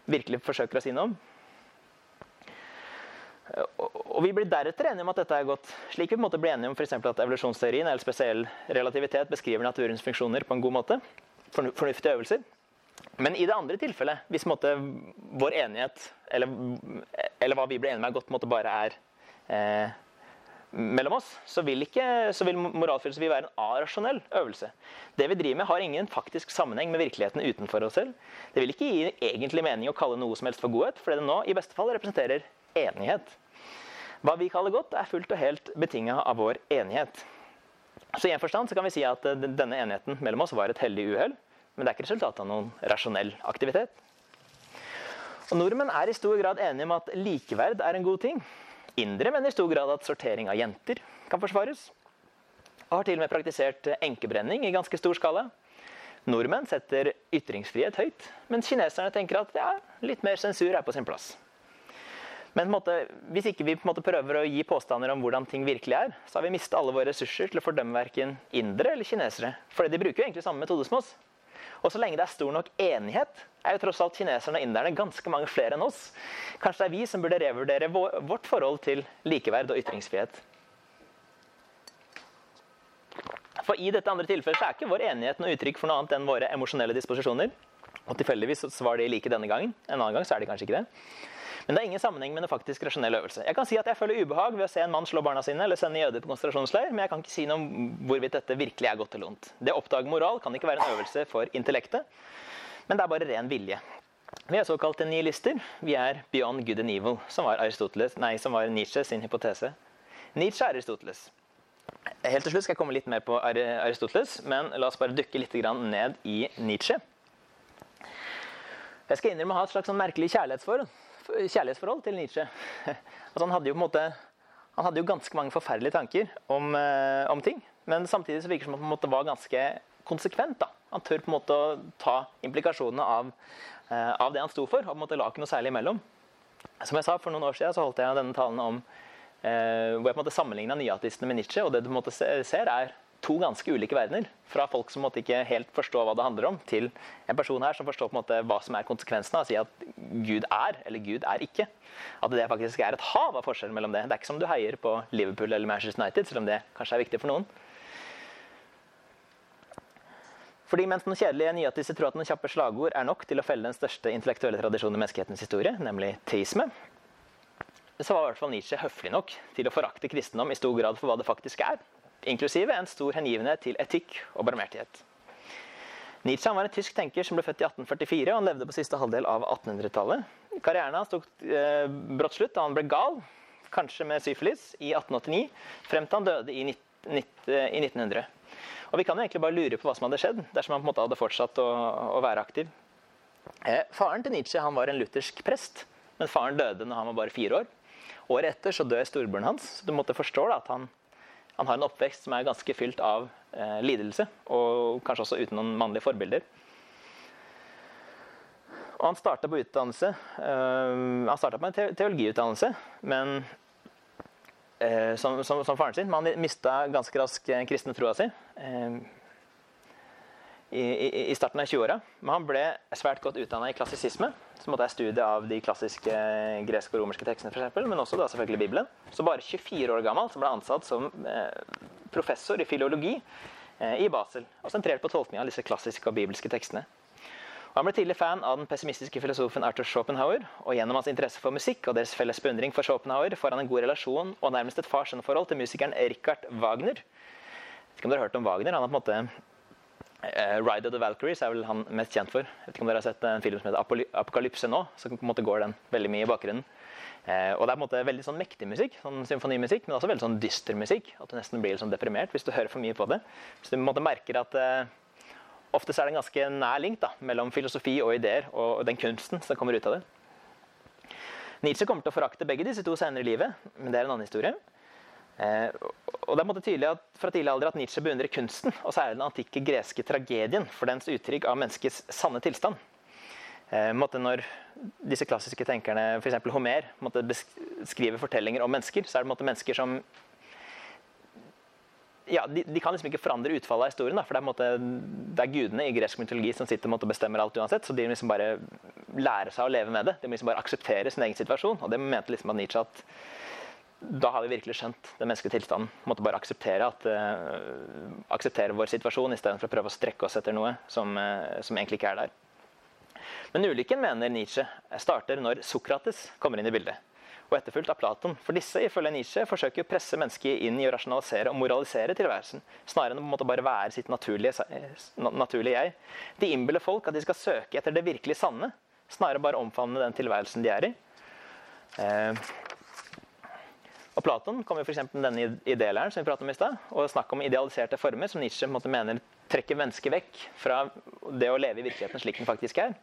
virkelig forsøker oss innom. Og vi blir deretter enige om at dette er godt. Slik vi på en måte blir enige om for at evolusjonsteorien eller spesiell relativitet beskriver naturens funksjoner på en god måte. Fornuftige øvelser. Men i det andre tilfellet, hvis måte, vår enighet, eller, eller, hva vi blir enige med, godt måte, bare er eh, mellom oss, så vil, ikke, vil moralfilosofi være en arasjonell øvelse. Det vi driver med, har ingen faktisk sammenheng med virkeligheten utenfor oss selv. Det vil ikke gi egentlig mening å kalle noe som helst for godhet, fordi det nå i beste fall representerer enighet. Hva vi kaller godt, er fullt og helt betinga av vår enighet. Så i en forstand så kan vi si at eh, denne enigheten mellom oss var et heldig uhell, men det er ikke resultatet av noen rasjonell aktivitet. Og Nordmenn er i stor grad enige om at likeverd er en god ting. Indere mener i stor grad at sortering av jenter kan forsvares. Og har til og med praktisert enkebrenning i ganske stor skala. Nordmenn setter ytringsfrihet høyt, mens kineserne tenker at ja, litt mer sensur er på sin plass. Men måte, hvis ikke vi prøver å gi påstander om hvordan ting virkelig er, så har vi mistet alle våre ressurser til å fordømme verken indere eller kinesere. For de bruker jo egentlig samme metode som oss. Og så lenge det er stor nok enighet, er jo tross alt kineserne og inderne ganske mange flere enn oss. Kanskje det er vi som burde revurdere vårt forhold til likeverd og ytringsfrihet. For i dette andre tilfellet så er ikke vår enighet noe uttrykk for noe annet enn våre emosjonelle disposisjoner. Og tilfeldigvis var de like denne gangen. En annen gang så er de kanskje ikke det. Men det er ingen sammenheng med en faktisk rasjonell øvelse. Jeg kan si at jeg føler ubehag ved å se en mann slå barna sine eller sende jøder på konsentrasjonsleir, men jeg kan ikke si noe om hvorvidt dette virkelig er godt eller ondt. Det å oppdage moral kan ikke være en øvelse for intellektet, men det er bare ren vilje. Vi er såkalte nihilister. Vi er beyond good and evil, som var, nei, som var Nietzsche sin hypotese. Nietzsche er Aristoteles. Helt til slutt skal jeg komme litt mer på Aristoteles, men la oss bare dukke litt ned i Nietzsche. Jeg skal innrømme å ha et slags sånn merkelig kjærlighetsforhold kjærlighetsforhold til Nietzsche. [LAUGHS] Altså, han, hadde måte, han hadde jo ganske mange forferdelige tanker om, eh, om ting. Men samtidig så virker det som at han var ganske konsekvent. da. Han tør på en måte å ta implikasjonene av, eh, av det han sto for, og på en måte la ikke noe særlig imellom. Som jeg sa, For noen år siden så holdt jeg denne talen om eh, hvor jeg på en måte sammenligna nyatistene med Nietzsche. og det du på en måte ser er to ganske ulike verdener. Fra folk som måtte ikke helt forstå hva det handler om, til en person her som forstår på en måte hva som er konsekvensene av å si at Gud er, eller Gud er ikke. At det faktisk er et hav av forskjell mellom det. Det er ikke som du heier på Liverpool eller Manchester United, selv om det kanskje er viktig for noen. Fordi mens noen kjedelige nyatister tror at noen kjappe slagord er nok til å felle den største intellektuelle tradisjonen i menneskehetens historie, nemlig teisme, så var i hvert fall Nietzsche høflig nok til å forakte kristendom i stor grad for hva det faktisk er inklusive en stor hengivenhet til etikk og barmhjertighet. Nietzsche var en tysk tenker som ble født i 1844, og han levde på siste halvdel av 1800-tallet. Karrieren hans tok eh, brått slutt da han ble gal, kanskje med syfilis, i 1889, frem til han døde i, 1900. Og Vi kan jo egentlig bare lure på hva som hadde skjedd dersom han på en måte hadde fortsatt å, å være aktiv. Eh, faren til Nietzsche han var en luthersk prest, men faren døde når han var bare fire år. Året etter så døde storebroren hans, så du måtte forstå da, at han han har en oppvekst som er ganske fylt av eh, lidelse, og kanskje også uten noen mannlige forbilder. Og han starta på utdannelse. Eh, han starta på en teologiutdannelse, men eh, som, som, som, faren sin. Men han mista ganske raskt kristne troa si. Uh, i, i, starten av 20-åra. Men han ble svært godt utdanna i klassisisme, som er studiet av de klassiske greske og romerske tekstene, for eksempel, men også da selvfølgelig Bibelen. Så bare 24 år gammel så ble han ansatt som eh, professor i filologi eh, i Basel, og sentrert på tolkning av disse klassiske og bibelske tekstene. Og han ble tidlig fan av den pessimistiske filosofen Arthur Schopenhauer, og gjennom hans interesse for musikk og deres felles beundring for Schopenhauer får han en god relasjon og nærmest et far-sønn-forhold til musikeren Richard Wagner. Jeg vet ikke om dere har hørt om Wagner. Han har på en måte Ride of the Valkyries er vel han mest kjent for. Jeg vet ikke om dere har sett en film som heter Apokalypse nå. Så på en måte går den veldig mye i bakgrunnen. Uh, og det er på en måte veldig sånn mektig musikk, sånn symfonimusikk, men også veldig sånn dyster musikk. At du nesten blir sånn deprimert hvis du hører for mye på det. Så du på en måte merker at uh, ofte er det en ganske nær link da, mellom filosofi og ideer og den kunsten som kommer ut av det. Nietzsche kommer til å forakte begge disse to senere i livet, men det er en annen historie. Eh, og det er tydelig at, fra tidlig alder at Nietzsche beundrer kunsten, og særlig den antikke greske tragedien, for dens uttrykk av menneskets sanne tilstand. Eh, når disse klassiske tenkerne, f.eks. Homer, beskriver fortellinger om mennesker, så er det mennesker som ja, de, de, kan liksom ikke forandre utfallet av historien. Da, for det er, måte, det er, gudene i gresk mytologi som sitter og bestemmer alt uansett. Så de må liksom bare lære seg å leve med det. De må liksom bare akseptere sin egen situasjon. Og det mente liksom at Nietzsche at da har vi virkelig skjønt den menneskelige tilstanden. Måtte bare akseptere, at, uh, akseptere vår situasjon istedenfor å prøve å strekke oss etter noe som, uh, som egentlig ikke er der. Men ulykken, mener Nietzsche, starter når Sokrates kommer inn i bildet og etterfulgt av Platon. For disse ifølge Nietzsche, forsøker å presse mennesket inn i å rasjonalisere og moralisere tilværelsen, snarere enn å bare være sitt naturlige, naturlige jeg. De innbiller folk at de skal søke etter det virkelig sanne, snarere bare omfavne den tilværelsen de er i. Eh, og Platon jo f.eks. med denne idélæren som vi pratet om i sted, og snakk om idealiserte former, som Nietzsche måte, mener trekker mennesket vekk fra det å leve i virkeligheten slik den faktisk er.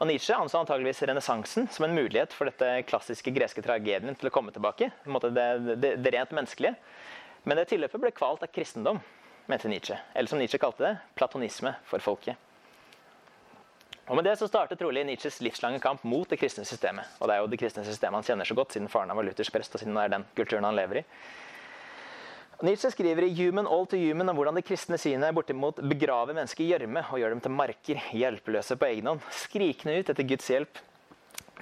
Og Nietzsche anså antageligvis renessansen som en mulighet for dette klassiske greske tragedien til å komme tilbake. Det, det, det, rent menneskelige. Men det tilløpet ble kvalt av kristendom, mente Nietzsche. Eller som Nietzsche kalte det, platonisme for folket. Og Med det så startet trolig Nietzsches livslange kamp mot det kristne systemet. Og det er jo det kristne systemet han kjenner så godt, siden faren var luthersk prest, og siden det er den kulturen han lever i. Nietzsche skriver i 'Human All to Human' om hvordan det kristne synet bortimot begraver mennesker i gjørme og gjør dem til marker, hjelpeløse på egen hånd, skrikende ut etter Guds hjelp.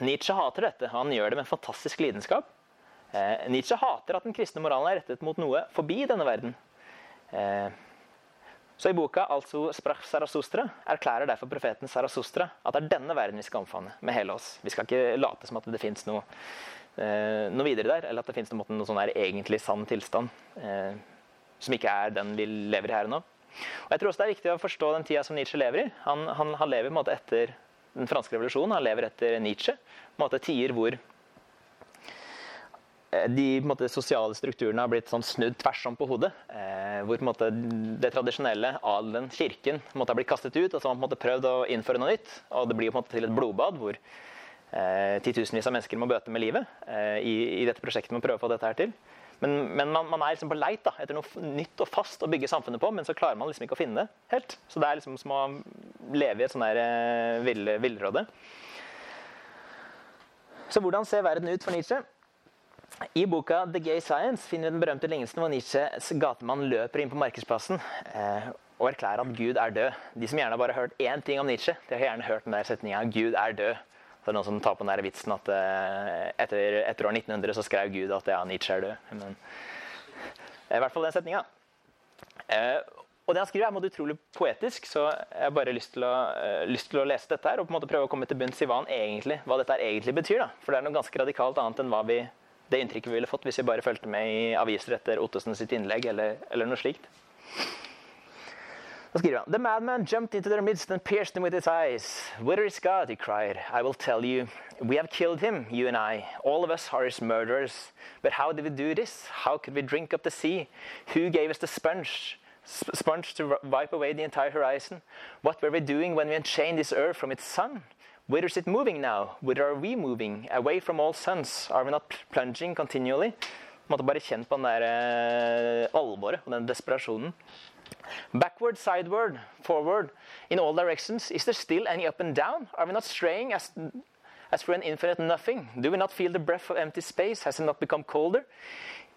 Nietzsche hater dette, og han gjør det med en fantastisk lidenskap. Eh, Nietzsche hater at den kristne moralen er rettet mot noe forbi denne verden. Eh, så i boka altså Sprach Sarasostra erklærer derfor profeten Sarasostra at det er denne verden vi skal omfavne med hele oss. Vi skal ikke late som at det fins noe eh, noe videre der, eller at det finnes noe, noe sånn egentlig sann tilstand eh, som ikke er den vi lever i her og nå. Og jeg tror også Det er viktig å forstå den tida som Nietzsche lever i. Han, han, han lever måte, etter den franske revolusjonen, han lever etter Nietzsche. På en måte tider hvor de måte, sosiale strukturene har blitt sånn snudd tvers om på hodet. Eh, hvor måte, det tradisjonelle, adelen, kirken, måte, har blitt kastet ut. Og så har man prøvd å innføre noe nytt. Og det blir på en måte til et blodbad hvor eh, titusenvis av mennesker må bøte med livet eh, i, i, dette prosjektet med å prøve å få dette her til. Men, men man, man, er liksom på leit da, etter noe nytt og fast å bygge samfunnet på, men så klarer man liksom ikke å finne det helt. Så det er liksom som å leve i et sånn der eh, villråde. Så hvordan ser verden ut for Nietzsche? I boka 'The Gay Science' finner vi den berømte lignelsen hvor Nietzsches gatemann løper inn på markedsplassen eh, og erklærer at Gud er død. De som gjerne har bare hørt én ting om Nietzsche, de har gjerne hørt den der setninga 'Gud er død'. Så det er noen som tar på den der vitsen at eh, etter, etter, år 1900 så skrev Gud at ja, Nietzsche er død. Men, I hvert fall den setninga. Eh, og det han skriver, er måte, utrolig poetisk, så jeg har bare lyst til, å, uh, lyst til, å, lese dette her, og på en måte prøve å komme til bunns i hva, egentlig, hva dette egentlig betyr. Da. For det er noe ganske radikalt annet enn hva vi, det inntrykket vi ville fått hvis vi bare fulgte med i aviser etter Ottesen sitt innlegg, eller, eller noe slikt. Da skriver han The madman jumped into their midst and pierced them with his eyes. Where is God? he cried. I will tell you. We have killed him, you and I. All of us are his murderers. But how did we do this? How could we drink up the sea? Who gave us the sponge? sponge to wipe away the entire horizon? What were we doing when we unchained this earth from its sun? Whither is it moving now? Whither are we moving? Away from all suns? Are we not plunging continually? Måtte bare kjent på den der uh, alvoret og den desperasjonen. Backward, sideward, forward, in all directions. Is there still any up and down? Are we not straying as, as for an infinite nothing? Do we not feel the breath of empty space? Has it not become colder?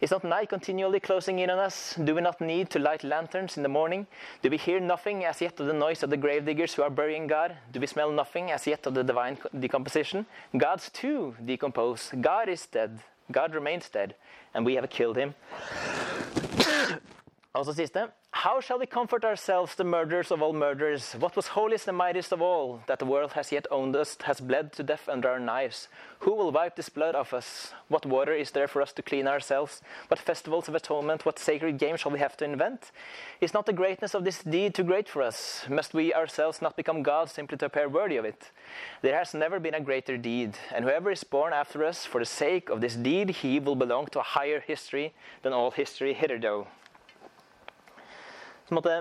Is not night continually closing in on us? Do we not need to light lanterns in the morning? Do we hear nothing as yet of the noise of the gravediggers who are burying God? Do we smell nothing as yet of the divine decomposition? Gods too decompose. God is dead. God remains dead, and we have killed him. Så siste. How shall we comfort ourselves, the murderers of all murderers? What was holiest and mightiest of all, that the world has yet owned us, has bled to death under our knives? Who will wipe this blood off us? What water is there for us to clean ourselves? What festivals of atonement, what sacred games shall we have to invent? Is not the greatness of this deed too great for us? Must we ourselves not become gods simply to appear worthy of it? There has never been a greater deed, and whoever is born after us for the sake of this deed, he will belong to a higher history than all history hitherto. Så måte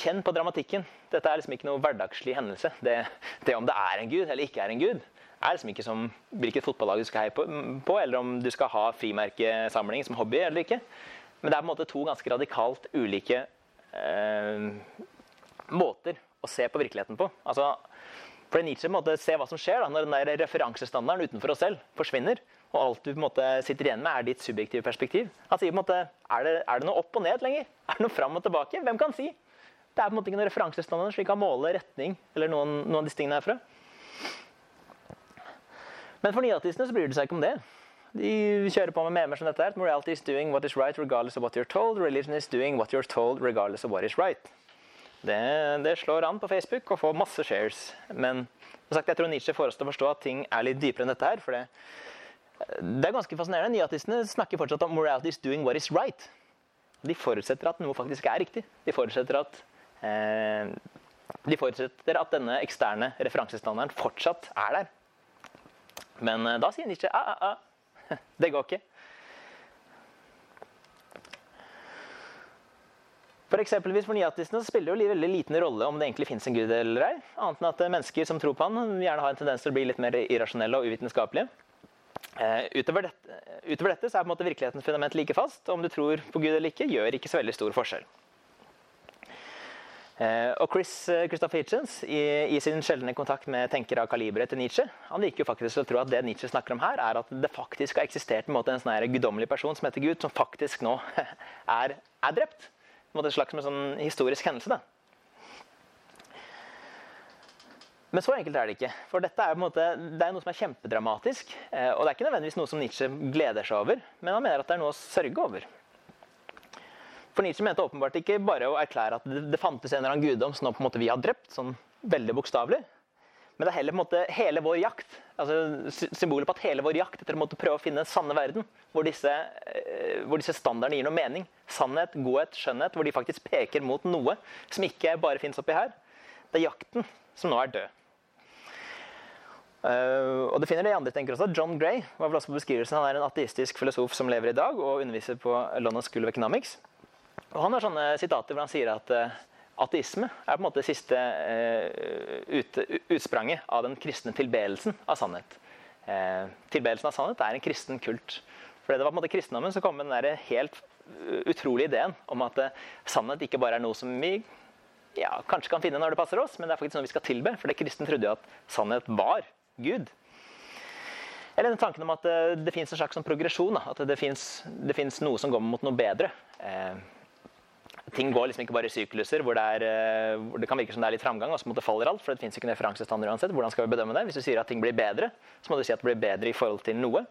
Kjenn på dramatikken. Dette er liksom ikke noe hverdagslig hendelse. Det, det, om det er en gud eller ikke er en gud, er liksom ikke som hvilket fotballag du skal heie på, på, eller om du skal ha frimerkesamling som hobby eller ikke. Men det er på en måte to ganske radikalt ulike eh, måter å se på virkeligheten på. Altså, For Nietzsche en måte ser hva som skjer da, når den der referansestandarden utenfor oss selv forsvinner. Og alt du på en måte sitter igjen med, er ditt subjektive perspektiv. Sier på en måte er det, er det noe opp og ned lenger? [LAUGHS] Er det noe fram og tilbake? Hvem kan si? Det er på en måte ikke noen referansestandard så vi kan måle retning eller noen, noen av disse tingene herfra. Men for nyatistene så bryr de seg ikke om det. De kjører på med memer som dette her. Morality is doing what is right regardless of what you're told. Religion is doing what you're told regardless of what is right. Det, det slår an på Facebook og får masse shares. Men sagt, jeg tror Nietzsche får oss til å forstå at ting er litt dypere enn dette her. for det, det er ganske fascinerende. Nyatistene snakker fortsatt om morality is doing what is right. De forutsetter at noe faktisk er riktig. De forutsetter at, eh, de forutsetter at denne eksterne referansestandarden fortsatt er der. Men eh, da sier Nietzsche ah, ah, ah. [LAUGHS] Det går ikke. For eksempelvis for nyatistene spiller det jo veldig liten rolle om det egentlig fins en gud eller ei. Annet enn at mennesker som tror på han, gjerne har en tendens til å bli litt mer irrasjonelle og uvitenskapelige. Uh, utover, dette, utover, dette, så er på en måte virkelighetens fundament like fast. Om du tror på Gud eller ikke, gjør ikke så veldig stor forskjell. Uh, og Chris uh, Christopher Hitchens, i, i, sin sjeldne kontakt med tenkere av kaliberet til Nietzsche, han liker jo faktisk å tro at det Nietzsche snakker om her, er at det faktisk har eksistert en, måte, en sånn guddommelig person som heter Gud, som faktisk nå [LAUGHS] er, er drept. En, måte, en slags sånn historisk hendelse. da. Men så enkelt er det ikke. For dette er, måte, det er noe som er kjempedramatisk. Eh, og det er ikke nødvendigvis noe som Nietzsche gleder seg over, men han mener at det er noe å sørge over. For Nietzsche mente åpenbart ikke bare å erklære at det, fantes en eller annen guddom som nå på en måte vi har drept, sånn veldig bokstavelig. Men det er heller på en måte hele vår jakt, altså symbolet på at hele vår jakt etter å prøve å finne den sanne verden, hvor disse, eh, hvor disse standardene gir noe mening. Sannhet, godhet, skjønnhet, hvor de faktisk peker mot noe som ikke bare fins oppi her. Det er jakten som nå er død. Uh, og det finner det i andre tenker også. John Gray var vel også på beskrivelsen. Han er en ateistisk filosof som lever i dag og underviser på London School of Economics. Og Han har sånne sitater hvor han sier at uh, ateisme er på en måte det siste uh, ut, utspranget av den kristne tilbedelsen av sannhet. tilbedelsen av sannhet er en kristen kult. For det var på en måte kristendommen som kom med den der helt utrolige ideen om at sannhet ikke bare er noe som vi ja, kanskje kan finne når det passer oss, men det er faktisk noe vi skal tilbe. For det kristen trodde jo at sannhet var Gud. Eller den tanken om at det, eh, det fins en slags sånn progresjon. At det fins noe som går mot noe bedre. Eh, ting går liksom ikke bare i sykluser hvor det, er, eh, hvor det kan virke som det er litt framgang, og så måtte faller alt. For det fins ikke en referansestand uansett. Hvordan skal vi bedømme det? Hvis du sier at ting blir bedre, så må du si at det blir bedre i forhold til noe.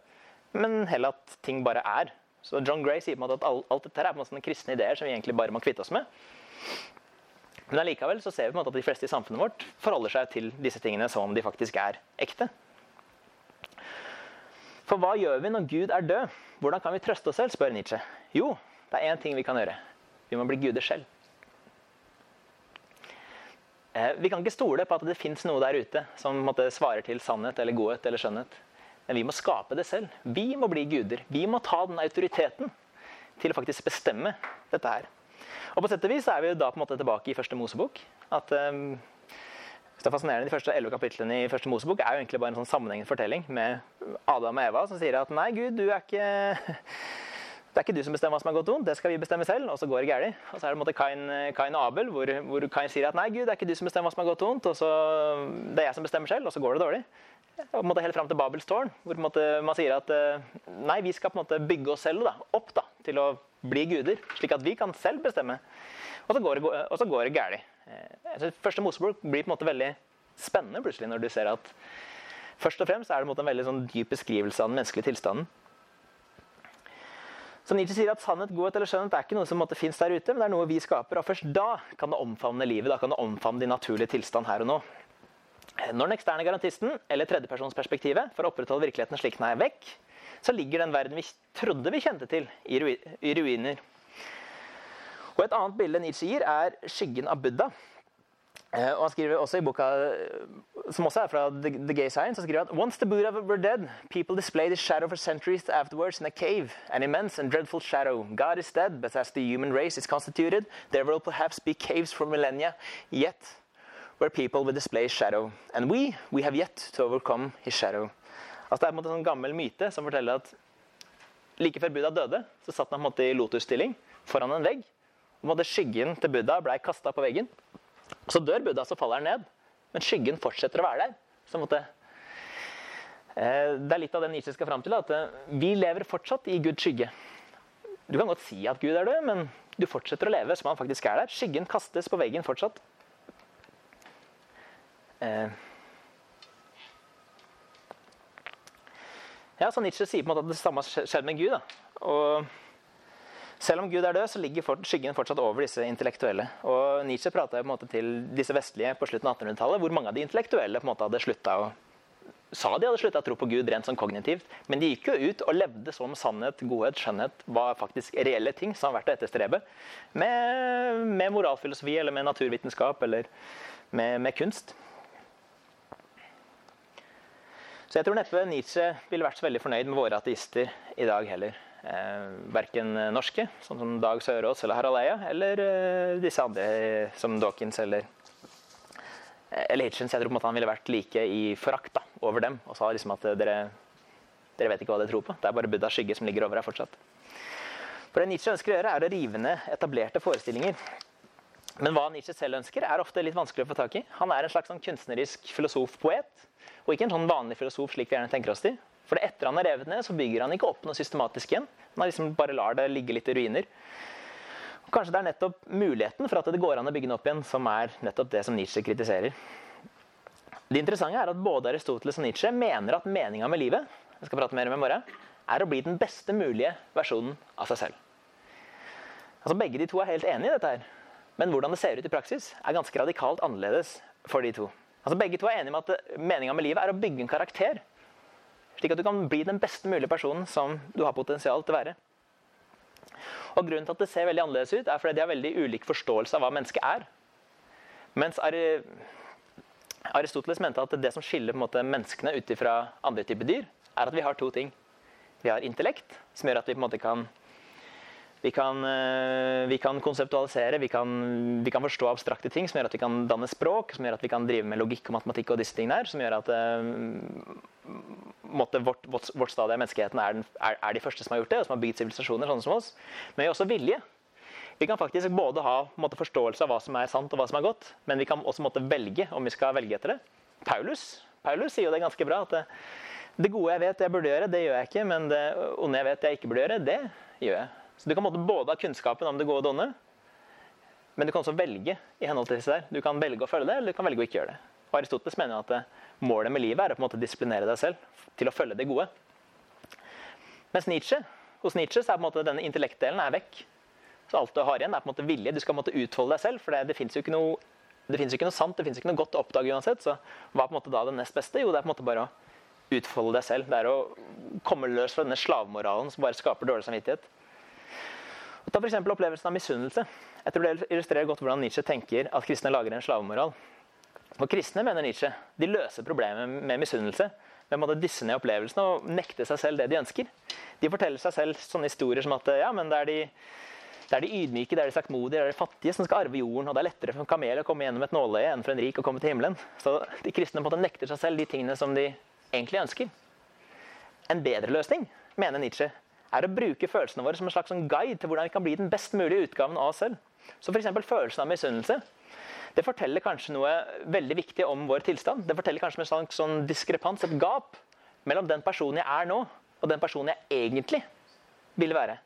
Men heller at ting bare er. Så John Gray sier på en måte at alt, alt dette er på en måte sånne kristne ideer som vi egentlig bare må kvitte oss med. Men allikevel så ser vi på en måte at de fleste i samfunnet vårt forholder seg til disse tingene som om de faktisk er ekte. For hva gjør vi når Gud er død? Hvordan kan vi trøste oss selv? spør Nietzsche. Jo, det er én ting vi kan gjøre. Vi må bli guder selv. Eh, vi kan ikke stole på at det fins noe der ute som måtte, svarer til sannhet eller godhet eller skjønnhet. Men vi må skape det selv. Vi må bli guder. Vi må ta den autoriteten til å faktisk bestemme dette her. Og på sett og vis er vi da på en måte tilbake i første Mosebok. At um, det er fascinerende, De første elleve kapitlene i første Mosebok er jo egentlig bare en sånn sammenhengende fortelling med Adam og Eva som sier at nei, Gud, du er ikke det er ikke du som bestemmer hva som er godt og vondt, det skal vi bestemme selv. Og så går det galt. Og så er det på en måte Kain, og Abel, hvor, hvor, Kain sier at nei, Gud, det er ikke du som bestemmer hva som er godt og vondt, og så det er jeg som bestemmer selv, og så går det dårlig. Og på en måte Helt fram til Babels tårn, hvor måte, man sier at nei, vi skal på en måte bygge oss selv da, opp da, til å bli guder, slik at vi kan selv bestemme. Og så går det, og så går det galt. Eh, første Mosebok blir på en måte veldig spennende plutselig når du ser at først og fremst er det en veldig sånn dyp beskrivelse av den menneskelige tilstanden. Så Nietzsche sier at sannhet, godhet eller skjønnhet er ikke noe som måtte finnes der ute, men det er noe vi skaper. Og først da kan det omfavne livet. Da kan det omfavne din naturlige tilstand her og nå. Eh, når den eksterne garantisten, eller tredjepersonsperspektivet, for å opprettholde virkeligheten slik den er vekk, så ligger den verden vi trodde vi kjente til, i ruiner. Og Et annet bilde Nietzsche gir, er skyggen av Buddha. Eh, og han skriver også i boka, som også er fra The, Gay Science, han skriver at Once the Buddha were dead, people displayed his shadow for centuries afterwards in a cave, an immense and dreadful shadow. God is dead, but as the human race is constituted, there will perhaps be caves for millennia yet where people will display shadow. And we, we have yet to overcome his shadow. Altså Det er en, måte en gammel myte som forteller at like før Buddha døde, så satt han måte i lotusstilling foran en vegg. og måte Skyggen til Buddha blei kasta på veggen. Så dør Buddha, så faller han ned. men skyggen fortsetter å være der. Så måtte, eh, det er litt av det Nietzsche skal fram til. At eh, vi lever fortsatt i Guds skygge. Du kan godt si at Gud er død, men du fortsetter å leve som han faktisk er der. Skyggen kastes på veggen fortsatt. Eh. Ja, så Nietzsche sier på en måte at det samme skjedde med Gud. Da. Og selv om Gud er død, så ligger skyggen fortsatt over disse intellektuelle. Og Nietzsche prata til disse vestlige på slutten av 1800-tallet, hvor mange av de intellektuelle på en måte hadde slutta å sa de hadde slutta å tro på Gud rent sånn kognitivt, men de gikk jo ut og levde som sannhet, godhet, skjønnhet var faktisk reelle ting som har vært å etterstrebe. Med, med moralfilosofi eller med naturvitenskap eller med, med, kunst. Så jeg tror neppe Nietzsche ville vært så veldig fornøyd med våre ateister i dag heller. Eh, verken norske, sånn som Dag Sørås eller Harald Eia, eller eh, disse andre som Dawkins eller eller Hitchens. Jeg tror på en måte han ville vært like i forakt over dem og sa liksom at dere, dere vet ikke hva dere tror på. Det er bare Buddhas skygge som ligger over her fortsatt. For Det Nietzsche ønsker å gjøre, er å rive ned etablerte forestillinger. Men hva Nietzsche selv ønsker, er ofte litt vanskelig å få tak i. Han er en slags sånn kunstnerisk filosof-poet, og ikke en sånn vanlig filosof slik vi gjerne tenker oss til. For etter han har revet ned, så bygger han ikke opp noe systematisk igjen. Han liksom bare lar det ligge litt i ruiner. Og kanskje det er nettopp muligheten for at det går an å bygge den opp igjen, som er nettopp det som Nietzsche kritiserer. Det interessante er at både Aristoteles og Nietzsche mener at meninga med livet jeg skal prate mer om i morgen, er å bli den beste mulige versjonen av seg selv. Altså Begge de to er helt enige i dette, her. men hvordan det ser ut i praksis, er ganske radikalt annerledes for de to. Altså Begge to er enige om at meninga med livet er å bygge en karakter slik at du kan bli den beste mulige personen som du har potensial til å være. Og Grunnen til at det ser veldig annerledes ut, er fordi de har veldig ulik forståelse av hva mennesket er. Mens Aristoteles mente at det som skiller måte, menneskene ut fra andre typer dyr, er at vi har to ting. Vi har intellekt, som gjør at vi på en måte kan vi kan, eh, vi kan konseptualisere, vi kan, vi kan, forstå abstrakte ting som gjør at vi kan danne språk, som gjør at vi kan drive med logikk og matematikk og disse tingene her, som gjør at uh, vårt, vårt, vårt stadie av menneskeheten er, den, er, er, de første som har gjort det, og som har bygd sivilisasjoner sånne som oss. Men vi har også vilje. Vi kan faktisk både ha måtte, forståelse av hva som er sant og hva som er godt, men vi kan også måtte velge om vi skal velge etter det. Paulus, Paulus sier jo det ganske bra. at det, det gode jeg vet jeg burde gjøre, det gjør jeg ikke. Men det onde jeg vet jeg ikke burde gjøre, det gjør jeg. Så du kan både ha kunnskapen om det gode og det onde, men du kan også velge i henhold til disse der. Du kan velge å følge det, eller du kan velge å ikke gjøre det. Og Aristoteles mener at eh, målet med livet er å på en måte disiplinere deg selv til å følge det gode. Mens Nietzsche, hos Nietzsche så er på en måte denne intellektdelen er vekk. Så alt du har igjen, er på en måte vilje. Du skal på en måte utfolde deg selv. For det, det fins jo ikke noe ikke noe sant, det fins ikke noe godt å oppdage uansett. Så hva er på en måte da det nest beste? Jo, det er på en måte bare å utfolde deg selv. Det er å komme løs fra denne slavemoralen som bare skaper dårlig samvittighet. Ta f.eks. opplevelsen av misunnelse. Jeg tror Det illustrerer godt hvordan Nietzsche tenker at kristne lager en slavemoral. Og Kristne mener Nietzsche, de løser problemet med misunnelse ved å disse ned opplevelsene og nekte seg selv det de ønsker. De forteller seg selv sånne historier som at ja, men det er de, det er de ydmyke, det er de saktmodige, det er de fattige som skal arve jorden. Og det er lettere for en kamel å komme gjennom et nåløye enn for en rik å komme til himmelen. Så de kristne på en måte nekter seg selv de tingene som de egentlig ønsker. En bedre løsning, mener Nietzsche, er å bruke følelsene våre som en slags sånn guide til hvordan vi kan bli den best mulige utgaven av oss selv. Så f.eks. følelsen av misunnelse. Det forteller kanskje noe veldig viktig om vår tilstand. Det forteller kanskje en slags sånn diskrepans, et gap, mellom den personen jeg er nå, og den personen jeg egentlig vil være.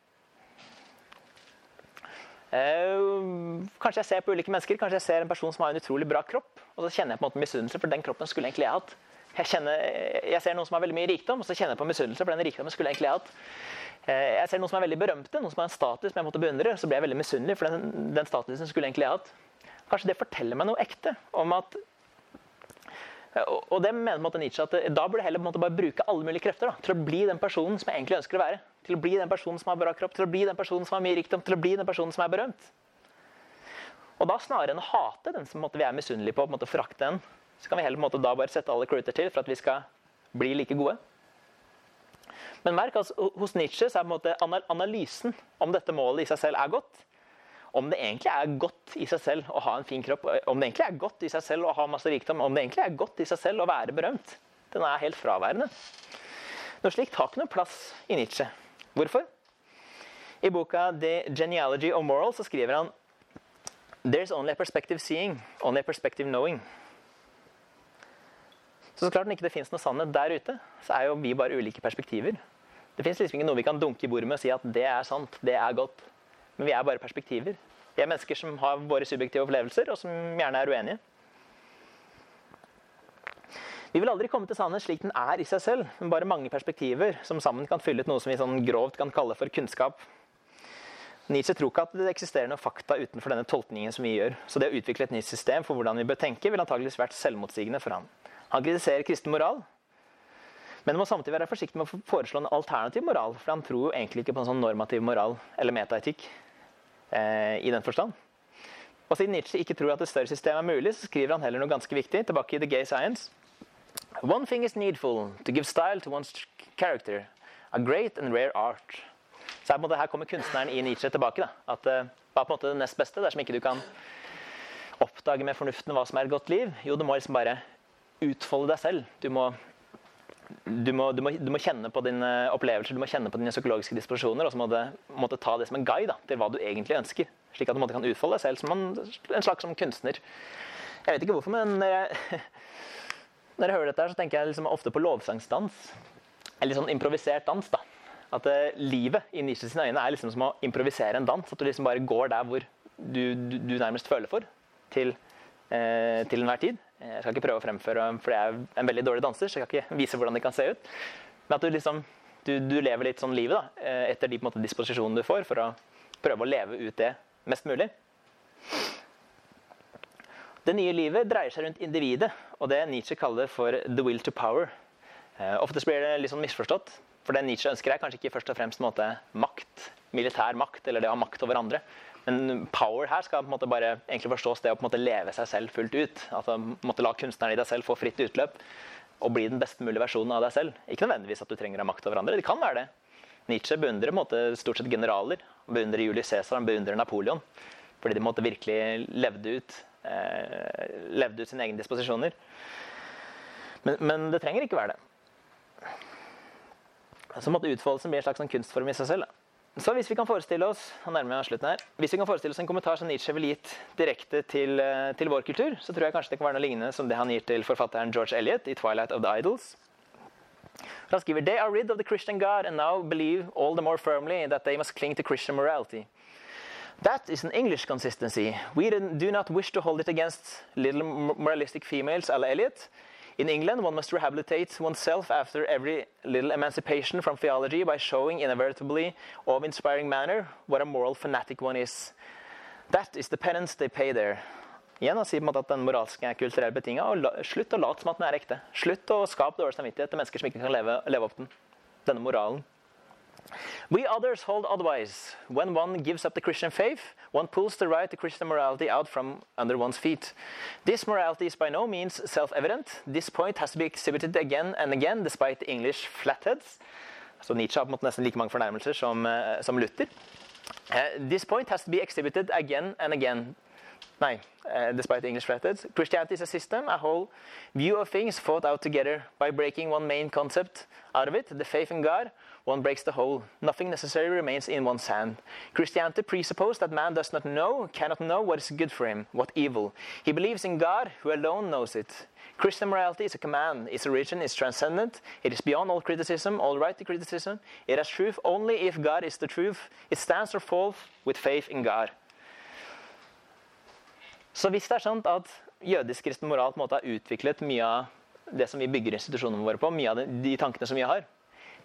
Uh, kanskje jeg ser på ulike mennesker, kanskje jeg ser en person som har en utrolig bra kropp, og så kjenner jeg på en måte misunnelse, for den kroppen skulle egentlig jeg hatt. Jeg, kjenner, jeg ser noen som har veldig mye rikdom, og så kjenner jeg på misunnelse, for den rikdommen skulle jeg egentlig hatt. Eh, jeg ser noen som er veldig berømte, noen som har en status som jeg måtte beundre. Så blir jeg veldig misunnelig, for den, den statusen skulle jeg egentlig hatt. Kanskje det forteller meg noe ekte om at eh, og det mener måte Nietzsche at Da burde jeg heller bare bruke alle mulige krefter da, til å bli den personen som jeg egentlig ønsker å være. Til å bli den personen som har bra kropp, til å bli den personen som har mye rikdom, til å bli den personen som er berømt. Og da snarere enn å hate den som vi er misunnelige på, på måte, forakte den, så kan vi heller på en måte, da bare sette alle kluter til for at vi skal bli like gode. Men merk, altså, hos Nietzsche så er på en måte analysen om dette målet i seg selv er godt. Om det egentlig er godt i seg selv å ha en fin kropp, om det egentlig er godt i seg selv å ha masse rikdom, om det egentlig er godt i seg selv å være berømt, den er helt fraværende. Noe slikt har ikke noe plass i Nietzsche. Hvorfor? I boka 'The Genealogy of Moral' så skriver han There's only a perspective seeing, only a perspective knowing. Så så klart når ikke det fins noe sannhet der ute, så er jo vi bare ulike perspektiver. Det fins liksom ikke noe vi kan dunke i bordet med og si at det er sant, det er godt. Men vi er bare perspektiver. Vi er mennesker som har våre subjektive opplevelser, og som gjerne er uenige. Vi vil aldri komme til sannhet slik den er i seg selv, men bare mange perspektiver som sammen kan fylle ut noe som vi sånn grovt kan kalle for kunnskap. Nietzsche tror ikke at det eksisterer noen fakta utenfor denne tolkningen som vi gjør. Så det å utvikle et nytt system for hvordan vi bør tenke, vil antageligvis vært selvmotsigende for ham. Han kritiserer kristen moral, men må samtidig være forsiktig med å foreslå en alternativ moral, for han tror jo egentlig ikke på en sånn normativ moral eller metaetikk eh, i den forstand. Og siden Nietzsche ikke tror at et større system er mulig, så skriver han heller noe ganske viktig tilbake i The Gay Science. One thing is needful to give style to one's character. A great and rare art. Så her, her kommer kunstneren i Nietzsche tilbake. Da. At uh, Hva er på en måte det nest beste dersom ikke du kan oppdage med fornuften hva som er et godt liv? Jo, du må liksom bare utfolde deg selv. Du må du må, du, må, du må, kjenne på dine opplevelser, du må kjenne på dine psykologiske disposisjoner, og så må du måtte ta det som en guide da, til hva du egentlig ønsker. Slik at du kan utfolde deg selv som en, en slags som kunstner. Jeg vet ikke hvorfor, men når jeg, [LAUGHS] når jeg hører dette, her, så tenker jeg liksom ofte på lovsangsdans. Eller sånn improvisert dans. da. At uh, livet i Nietzsche sine øyne er liksom som å improvisere en dans. At du liksom bare går der hvor du, du, du nærmest føler for, til, uh, til enhver tid. Jeg skal ikke prøve å fremføre, for jeg er en veldig dårlig danser, så jeg kan ikke vise hvordan det kan se ut. Men at du liksom du, du lever litt sånn livet da, eh, etter de måte, disposisjonene du får, for å prøve å leve ut det mest mulig. Det nye livet dreier seg rundt individet, og det Nietzsche kaller for 'the will to power'. Eh, ofte blir det litt sånn misforstått, for det Nietzsche ønsker, er kanskje ikke først og fremst måte, makt, militær makt, eller det å ha makt over andre. Men power her skal på en måte bare egentlig forstås det å på en måte leve seg selv fullt ut. Altså måtte La kunstneren i deg selv få fritt utløp og bli den best mulige versjonen av deg selv. Ikke nødvendigvis at du trenger å ha makt over andre. Det kan være det. Nietzsche beundrer måte, stort sett generaler. Han beundrer Julius Cæsar, han beundrer Napoleon. Fordi de måtte virkelig levde ut, eh, levde ut sine egne disposisjoner. Men, men, det trenger ikke være det. Så måtte utfoldelsen bli en slags sånn kunstform i seg selv. Da. Så hvis vi kan forestille oss her, hvis vi kan forestille oss en kommentar som Nietzsche ville gitt direkte til, eh, til, vår kultur, så tror jeg kanskje det kan være noe lignende som det han gir til forfatteren George Eliot i 'Twilight of the Idols'. Han skriver «They are rid of the Christian God and now believe all the more firmly that they must cling to Christian morality. That is an English consistency. We do not wish to hold it against little moralistic females a la Eliot, in England, one must rehabilitate oneself after every little emancipation from theology by showing in a veritably awe-inspiring manner what a moral fanatic one is. That is the penance they pay there. Igjen, han sier på en måte at den moralske er kulturelt betinga. Slutt å late som at den er ekte. Slutt å skape dårlig samvittighet til mennesker som ikke kan leve, leve opp den. Denne moralen. We others hold otherwise. When one gives up the Christian faith, one pulls the right to Christian morality out from under one's feet. This morality is by no means self evident. This point has to be exhibited again and again, despite the English flatheads. Så Nietzsche har på en måte nesten like mange fornærmelser som, uh, som Luther. Uh, this point has to be exhibited again and again. Nei, uh, despite the English flatheads. Christianity is a system, a whole view of things fought out together by breaking one main concept out of it, the faith in God, one breaks the whole. Nothing necessarily remains in one's hand. Christianity presupposes that man does not know, cannot know what is good for him, what evil. He believes in God, who alone knows it. Christian morality is a command. Its origin is transcendent. It is beyond all criticism, all right to criticism. It has truth only if God is the truth. It stands or falls with faith in God. Så hvis det er sant at jødisk kristen moral på en måte har utviklet mye av det som vi bygger institusjonene våre på, mye av de tankene som vi har,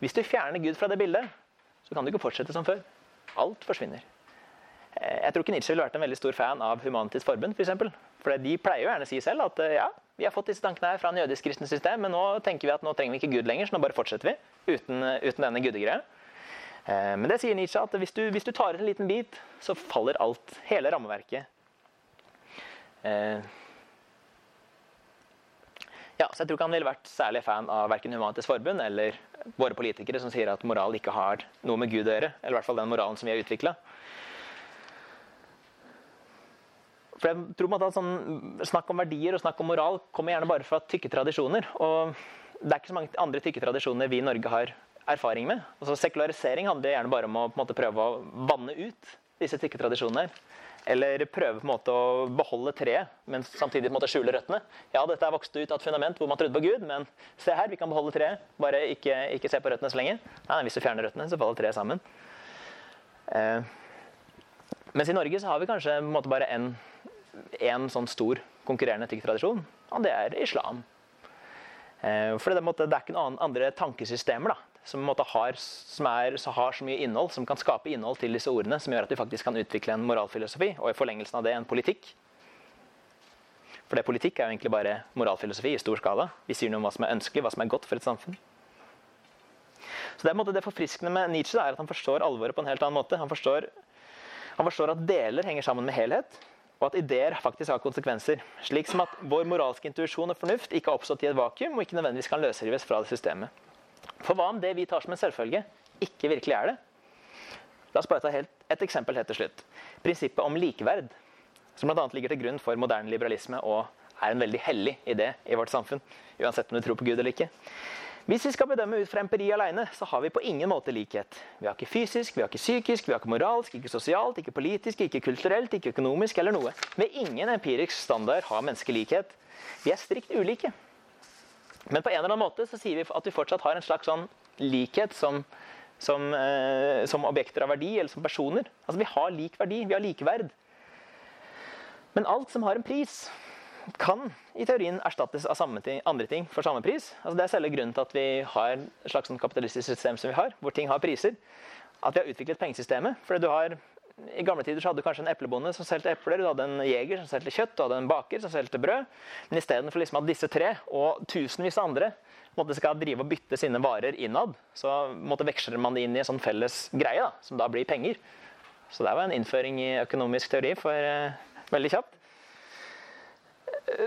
hvis du fjerner Gud fra det bildet, så kan du ikke fortsette som før. Alt forsvinner. Eh, jeg tror ikke Nietzsche ville vært en veldig stor fan av Humanitisk Forbund. For, eksempel. for de pleier jo gjerne å si selv at eh, ja, vi har fått disse tankene her fra en jødisk kristen system, men nå tenker vi at nå trenger vi ikke Gud lenger, så nå bare fortsetter vi uten, eh, uten denne gudegreia. Men det sier Nietzsche at hvis du, hvis du tar ut en liten bit, så faller alt. Hele rammeverket. Ja, så jeg tror ikke han ville vært særlig fan av verken Humanitisk Forbund eller våre politikere som sier at moral ikke har noe med Gud å gjøre. Eller i hvert fall den moralen som vi har utvikla. For jeg tror at sånn, Snakk om verdier og snakk om moral kommer gjerne bare fra tykke tradisjoner. Og det er ikke så mange andre tykke tradisjoner vi i Norge har erfaring med. Altså, sekularisering handler gjerne bare om å måte, prøve å vanne ut disse tykke tradisjonene. Eller prøve på en måte å beholde treet, men samtidig på en måte skjule røttene. Ja, dette er vokst ut av et fundament hvor man trodde på Gud, men se her, vi kan beholde treet. Bare ikke, ikke se på røttene så lenge. Nei, hvis du fjerner røttene, så faller treet sammen. Eh, mens i Norge så har vi kanskje på en måte bare en sånn stor konkurrerende etikktradisjon, og det er islam. Eh, for det, det, er ikke noen andre tankesystemer da, som, har, som, er, som, har, så mye innhold, som kan skape innhold til disse ordene, som gjør at vi faktisk kan utvikle en moralfilosofi, og i forlengelsen av det en politikk. For det politikk er jo egentlig bare moralfilosofi i stor skala. Vi sier noe om hva som er ønskelig, hva som er godt for et samfunn. Så Det, er det forfriskende med Nietzsche er at han forstår alvoret på en helt annen måte. Han forstår, han forstår at deler henger sammen med helhet, og at ideer faktisk har konsekvenser. Slik som at vår moralske intuisjon og fornuft ikke har oppstått i et vakuum og ikke nødvendigvis kan løsrives fra det systemet. For hva om det vi tar som en selvfølge, ikke virkelig er det? La oss bare ta et eksempel helt til slutt. Prinsippet om likeverd, som bl.a. ligger til grunn for moderne liberalisme og er en veldig hellig idé i vårt samfunn, uansett om du tror på Gud eller ikke. Hvis vi skal bedømme ut fra empiri alene, så har vi på ingen måte likhet. Vi har ikke fysisk, vi har ikke psykisk, vi har ikke moralsk, ikke sosialt, ikke politisk, ikke kulturelt, ikke økonomisk eller noe. Med ingen empirisk standard har mennesker likhet. Vi er strikt ulike. Men på en eller annen måte så sier vi at vi fortsatt har en slags sånn likhet som, som, eh, som objekter av verdi, eller som personer. Altså Vi har lik verdi, vi har likeverd. Men alt som har en pris, kan i teorien erstattes av ting, andre ting for samme pris. Altså det er selve grunnen til at vi har et slags sånn kapitalistisk system som vi har, hvor ting har priser. At vi har utviklet pengesystemet. Fordi du har i gamle tider så hadde du kanskje en eplebonde som solgte epler, du hadde en jeger som solgte kjøtt, du hadde en baker som solgte brød. Men istedenfor liksom at disse tre og tusenvis av andre måtte skal drive og bytte sine varer innad, så måtte veksler man det inn i en sånn felles greie, da, som da blir penger. Så det var en innføring i økonomisk teori for eh, veldig kjapt.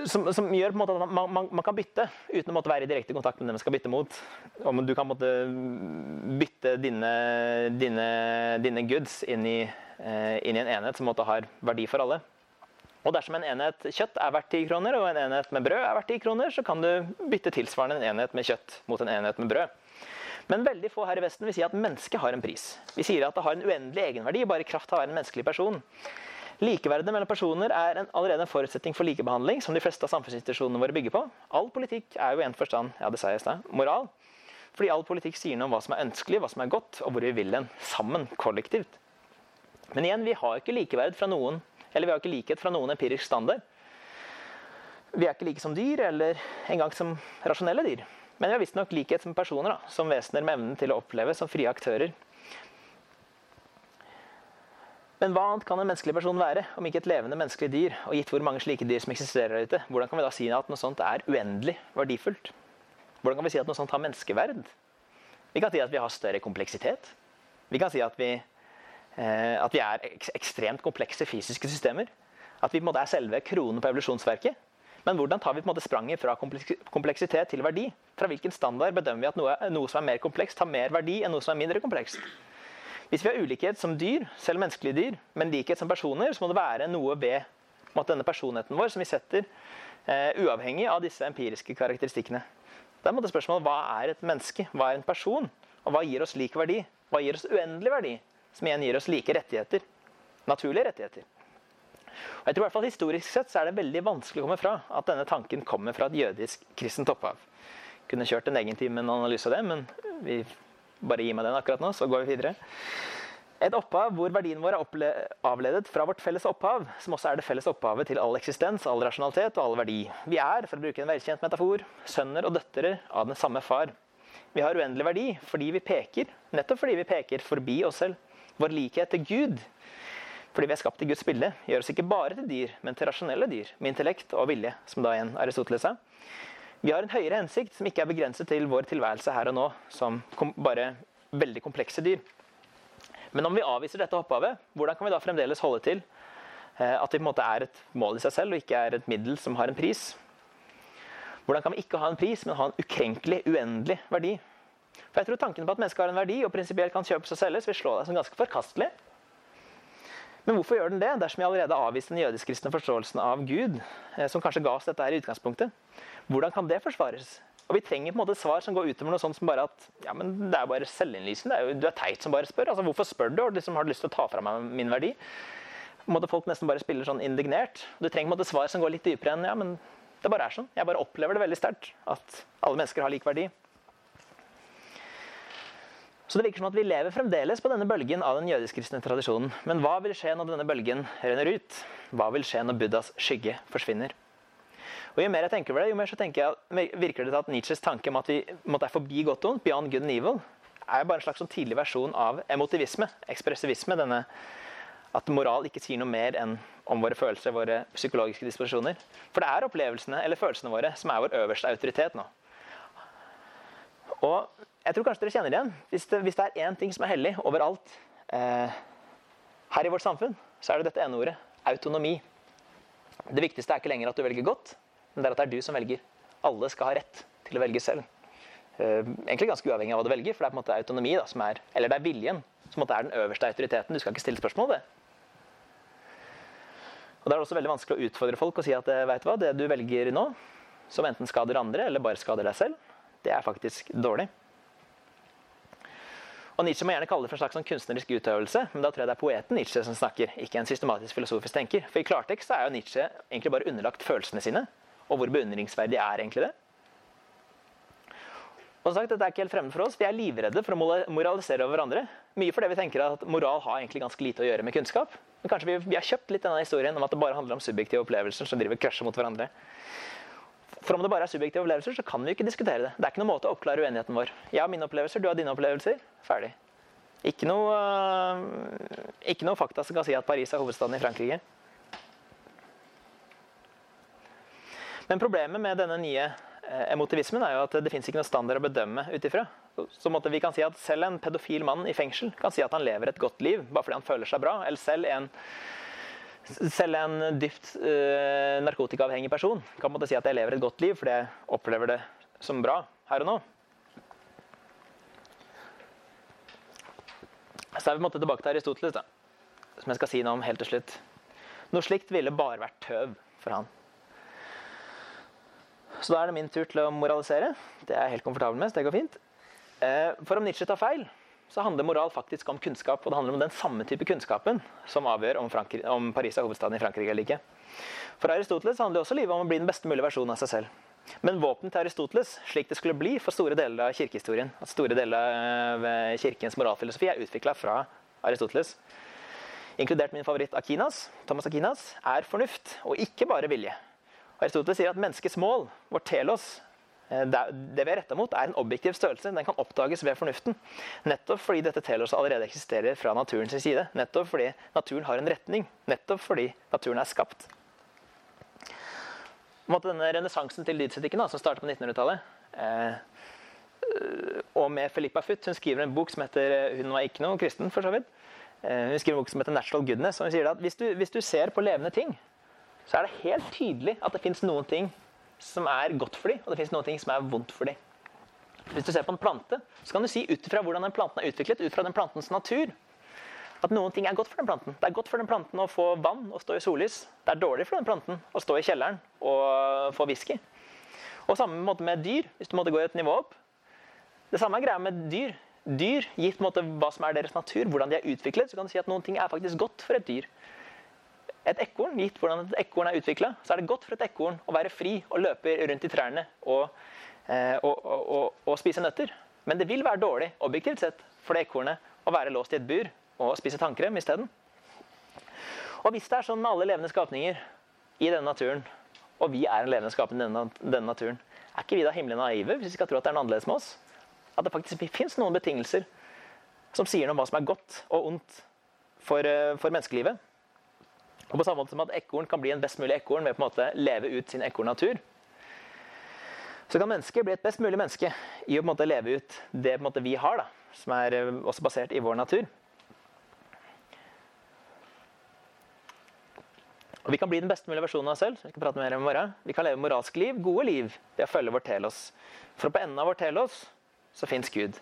Som, som, gjør på en måte at man, man, man, kan bytte uten å måtte være i direkte kontakt med dem man skal bytte mot. Om du kan måtte bytte dine, dine, dine goods inn i Eh, inn i en enhet som måtte har verdi for alle. Og dersom en enhet kjøtt er verdt 10 kroner, og en enhet med brød er verdt 10 kroner, så kan du bytte tilsvarende en enhet med kjøtt mot en enhet med brød. Men veldig få her i Vesten vil si at mennesket har en pris. Vi sier at det har en uendelig egenverdi bare i kraft av å være en menneskelig person. Likeverdet mellom personer er en, allerede en forutsetning for likebehandling, som de fleste av samfunnsinstitusjonene våre bygger på. All politikk er jo i en forstand ja det sa jeg i sted, moral. Fordi all politikk sier noe om hva som er ønskelig, hva som er godt, og hvor vi vil den sammen, kollektivt. Men igjen, vi har ikke likeverd fra noen, eller vi har ikke likhet fra noen empirisk standard. Vi er ikke like som dyr, eller engang som rasjonelle dyr. Men vi har visstnok likhet som personer, da, som vesener med evnen til å oppleve som frie aktører. Men hva annet kan en menneskelig person være, om ikke et levende menneskelig dyr? Og gitt hvor mange slike dyr som eksisterer der ute, hvordan kan vi da si at noe sånt er uendelig verdifullt? Hvordan kan vi si at noe sånt har menneskeverd? Vi kan si at vi har større kompleksitet. Vi kan si at vi at vi er ekstremt komplekse fysiske systemer. At vi på en måte er selve kronen på evolusjonsverket. Men hvordan tar vi på en måte spranget fra kompleksitet til verdi? Fra hvilken standard bedømmer vi at noe, noe som er mer komplekst, har mer verdi enn noe som er mindre komplekst? Hvis vi har ulikhet som dyr, selv menneskelige dyr, men likhet som personer, så må det være noe ved denne personligheten vår som vi setter uh, uavhengig av disse empiriske karakteristikkene. Da er spørsmålet hva er et menneske? Hva er en person? Og hva gir oss lik verdi? Hva gir oss uendelig verdi? Som igjen gir oss like rettigheter. Naturlige rettigheter. Og jeg tror i hvert fall Historisk sett så er det veldig vanskelig å komme fra at denne tanken kommer fra et jødisk kristent opphav. Kunne kjørt en egen time med en analyse av det, men vi bare gir meg den akkurat nå, så går vi videre. Et opphav hvor verdien vår er avledet fra vårt felles opphav, som også er det felles opphavet til all eksistens, all rasjonalitet og all verdi. Vi er, for å bruke en velkjent metafor, sønner og døtre av den samme far. Vi har uendelig verdi fordi vi peker, nettopp fordi vi peker forbi oss selv. Vår likhet til Gud, fordi vi er skapt i Guds bilde, gjør oss ikke bare til dyr, men til rasjonelle dyr med intellekt og vilje, som da igjen Aristoteles sa. Vi har en høyere hensikt som ikke er begrenset til vår tilværelse her og nå, som bare veldig komplekse dyr. Men om vi avviser dette opphavet, hvordan kan vi da fremdeles holde til eh, at vi på en måte er et mål i seg selv og ikke er et middel som har en pris? Hvordan kan vi ikke ha en pris, men ha en ukrenkelig, uendelig verdi? For jeg tror tanken på at mennesket har en verdi og prinsipielt kan kjøpes og selges, vil slå deg som ganske forkastelig. Men hvorfor gjør den det, dersom jeg allerede avviste den jødisk-kristne forståelsen av Gud, eh, som kanskje ga oss dette her i utgangspunktet? Hvordan kan det forsvares? Og Vi trenger på en måte svar som går utover noe sånt som bare at ja, men det er bare selvinnlysende. Du er teit som bare spør. Altså, Hvorfor spør du? Og liksom, har du lyst til å ta fra meg min verdi? måte folk nesten bare spiller sånn indignert. Du trenger på en måte svar som går litt dypere enn ja, men det bare er sånn. Jeg bare opplever det veldig sterkt. At alle mennesker har lik verdi. Så det virker som at vi lever fremdeles på denne bølgen av den jødisk-kristne tradisjonen. Men hva vil skje når denne bølgen renner ut? Hva vil skje når Buddhas skygge forsvinner? Og Jo mer jeg tenker over det, jo mer så tenker jeg, virker det til at Nietzsches tanke om at vi måtte er forbi godt og ondt, beyond good and evil, er bare en slags sånn tidlig versjon av emotivisme, ekspressivisme. denne at moral ikke sier noe mer enn om våre følelser, våre psykologiske disposisjoner. For det er opplevelsene eller følelsene våre som er vår øverste autoritet nå. Og jeg tror kanskje dere kjenner det igjen. Hvis det, hvis det er én ting som er hellig overalt eh, her i vårt samfunn, så er det dette ene ordet autonomi. Det viktigste er ikke lenger at du velger godt, men det er at det er du som velger. Alle skal ha rett til å velge selv. Eh, egentlig ganske uavhengig av hva du velger, for det er på en måte autonomi da, som er, eller det er viljen som er den øverste autoriteten. Du skal ikke stille spørsmål det. Og Da er også veldig vanskelig å utfordre folk og si at vet du hva, det du velger nå, som enten skader andre eller bare skader deg selv, det er faktisk dårlig. Og Nietzsche må gjerne kalle det for en slags sånn kunstnerisk utøvelse, men da tror jeg det er poeten Nietzsche som snakker, ikke en systematisk filosofisk tenker. For i klartekst er jo Nietzsche egentlig bare underlagt følelsene sine. Og hvor beundringsverdig er egentlig det? Og som sagt, dette er ikke helt fremmed for oss. Vi er livredde for å moralisere over hverandre. Mye fordi vi tenker at moral har egentlig ganske lite å gjøre med kunnskap. Men kanskje vi, vi har kjøpt litt denne historien om at det bare handler om subjektive opplevelser som driver krasjer mot hverandre. For om det bare er subjektive opplevelser, så kan vi ikke diskutere det. Det er ikke noen måte å oppklare uenigheten vår. Jeg har mine opplevelser, du har dine opplevelser. Ferdig. Ikke noe, uh, ikke noe fakta som kan si at Paris er hovedstaden i Frankrike. Men problemet med denne nye Eh, emotivismen er jo at det fins ikke noe standard å bedømme ut ifra. Så måtte vi kan si at Selv en pedofil mann i fengsel kan si at han lever et godt liv bare fordi han føler seg bra. Eller selv en, selv en dypt uh, narkotikaavhengig person kan måtte si at jeg lever et godt liv fordi jeg opplever det som bra her og nå. Så er vi måtte tilbake til Aristoteles, da, som jeg skal si noe om helt til slutt. Noe slikt ville bare vært tøv for han. Så da er det min tur til å moralisere. Det er jeg helt komfortabel med, så det går fint. Eh, for om Nietzsche tar feil, så handler moral faktisk om kunnskap. Og det handler om den samme type kunnskapen som avgjør om, Frankrike, om Paris er hovedstaden i Frankrike eller ikke. For Aristoteles handler også livet om å bli den beste mulige versjonen av seg selv. Men våpenet til Aristoteles, slik det skulle bli for store deler av kirkehistorien, at store deler av eh, kirkens moralfilosofi er utvikla fra Aristoteles, inkludert min favoritt Akinas, Thomas Akinas, er fornuft, og ikke bare vilje. Aristoteles sier at menneskets mål, vårt telos, det vi er retta mot, er en objektiv størrelse. Den kan oppdages ved fornuften. Nettopp fordi dette teloset allerede eksisterer fra naturens side. Nettopp fordi naturen har en retning. Nettopp fordi naturen er skapt. Denne renessansen til lydsetikken som startet på 1900-tallet eh, Og med Filippa Futt. Hun skriver en bok som heter Hun var ikke noe kristen, for så vidt. Eh, hun skriver en bok som heter 'Natural Goodness'. og hun sier at hvis du, hvis du ser på levende ting så er det helt tydelig at det fins noen ting som er godt for dem, og det fins noen ting som er vondt for dem. Hvis du ser på en plante, så kan du si ut fra hvordan den planten er utviklet, ut fra den plantens natur, at noen ting er godt for den planten. Det er godt for den planten å få vann og stå i sollys. Det er dårlig for den planten å stå i kjelleren og få whisky. Og samme måte med dyr, hvis du måtte gå et nivå opp. Det samme er greia med dyr. Dyr, gitt måte hva som er deres natur, hvordan de er utviklet, så kan du si at noen ting er faktisk godt for et dyr et ekorn, gitt hvordan et ekorn er utvikla, så er det godt for et ekorn å være fri og løpe rundt i trærne og, eh, og, og, og, spise nøtter. Men det vil være dårlig objektivt sett for det ekornet å være låst i et bur og spise tannkrem isteden. Og hvis det er sånn med alle levende skapninger i denne naturen, og vi er en levende skapning i denne, denne, naturen, er ikke vi da himmelig naive hvis vi skal tro at det er noe annerledes med oss? At det faktisk fins noen betingelser som sier noe om hva som er godt og ondt for, eh, for menneskelivet? Og på samme måte som at ekorn kan bli en best mulig ekorn ved på en måte leve ut sin ekornatur, så kan mennesket bli et best mulig menneske i å på en måte leve ut det på en måte vi har, da, som er eh, også basert i vår natur. Og Vi kan bli den beste mulige versjonen av oss selv. Vi skal prate mer om morgen. Vi kan leve moralsk liv, gode liv, ved å følge vår telos. For på enden av vår telos så fins Gud.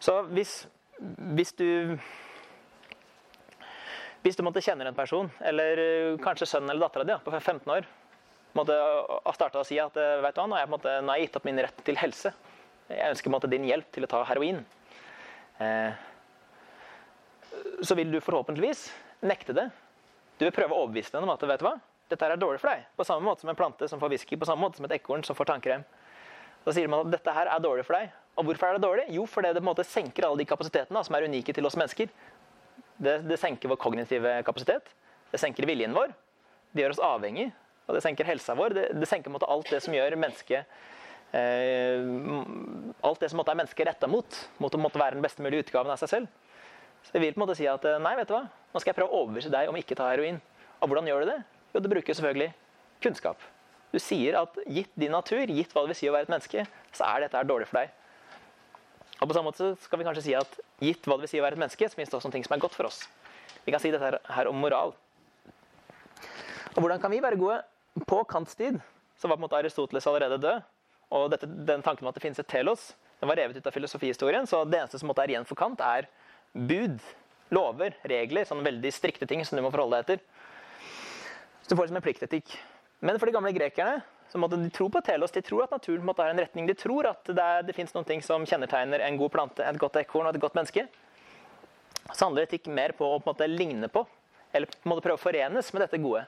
Så hvis, hvis du hvis du måtte kjenne en person, eller eh, kanskje sønnen eller dattera di på 15 år, måtte starte å si at eh, vet du hva, nå har jeg, måte, nå har jeg gitt opp min rett til helse. Jeg ønsker måte, din hjelp til å ta heroin. Eh, så vil du forhåpentligvis nekte det Du vil prøve å overbevise dem om at vet du hva? dette er dårlig for deg. På samme måte som en plante som får whisky, på samme måte som et ekorn som får tannkrem. Da sier man at dette her er dårlig for deg. Og hvorfor er det dårlig? Jo, fordi det på en måte senker alle de kapasitetene som er unike til oss mennesker. Det, det senker vår kognitive kapasitet. Det senker viljen vår. Det gjør oss avhengig, og det senker helsa vår. Det, det senker måte alt det som gjør mennesket eh, Alt det som er mennesket retta mot. Mot å måtte være den beste mulige utgaven av seg selv. Så jeg vil på en måte si at eh, nei, vet du hva, nå skal jeg prøve å overbevise deg om ikke ta heroin. Og hvordan gjør du det? Jo, du bruker selvfølgelig kunnskap. Du sier at gitt din natur, gitt hva det vil si å være et menneske, så er dette her dårlig for deg. Og på samme måte skal vi kanskje si at gitt hva det vil si å være et menneske, så finnes det også noen ting som er godt for oss. Vi kan si dette her om moral. Og hvordan kan vi være gode? På Kants tid så var på en måte Aristoteles allerede død. Og dette, den tanken om at det finnes et telos, den var revet ut av filosofihistorien. Så det eneste som er igjen for Kant, er bud, lover, regler. Sånne veldig strikte ting som du må forholde deg etter. Så du får liksom en pliktetikk. Men for de gamle grekerne så måtte de tro på telos. De tror at naturen måtte ha en retning. De tror at det, er, det fins noen ting som kjennetegner en god plante, et godt ekorn og et godt menneske. Så handler etikk mer på å på en måte ligne på, eller på en måte prøve å forenes med dette gode.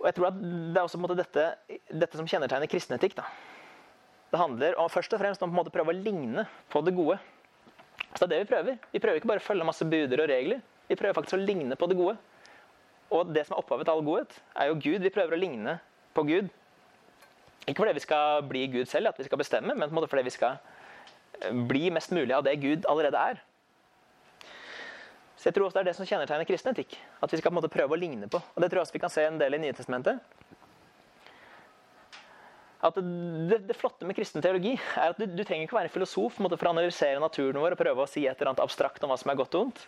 Og jeg tror at Det er også på en måte dette, dette som kjennetegner kristen etikk. Da. Det handler om, først og fremst om å prøve å ligne på det gode. Så det er det vi prøver. Vi prøver ikke bare å følge masse buder og regler. Vi prøver faktisk å ligne på det gode. Og det som er opphavet til all godhet, er jo Gud. Vi prøver å ligne på Gud. Ikke fordi vi skal bli Gud selv, at vi skal bestemme, men på en måte fordi vi skal eh, bli mest mulig av det Gud allerede er. Så jeg tror også Det er det som kjennetegner kristen etikk. At vi skal på en måte prøve å ligne på. Og Det tror jeg også vi kan se en del i Nye Testamentet. At det, det, flotte med kristen teologi er at du, du trenger ikke være filosof for å analysere naturen vår og prøve å si et eller annet abstrakt om hva som er godt og ondt.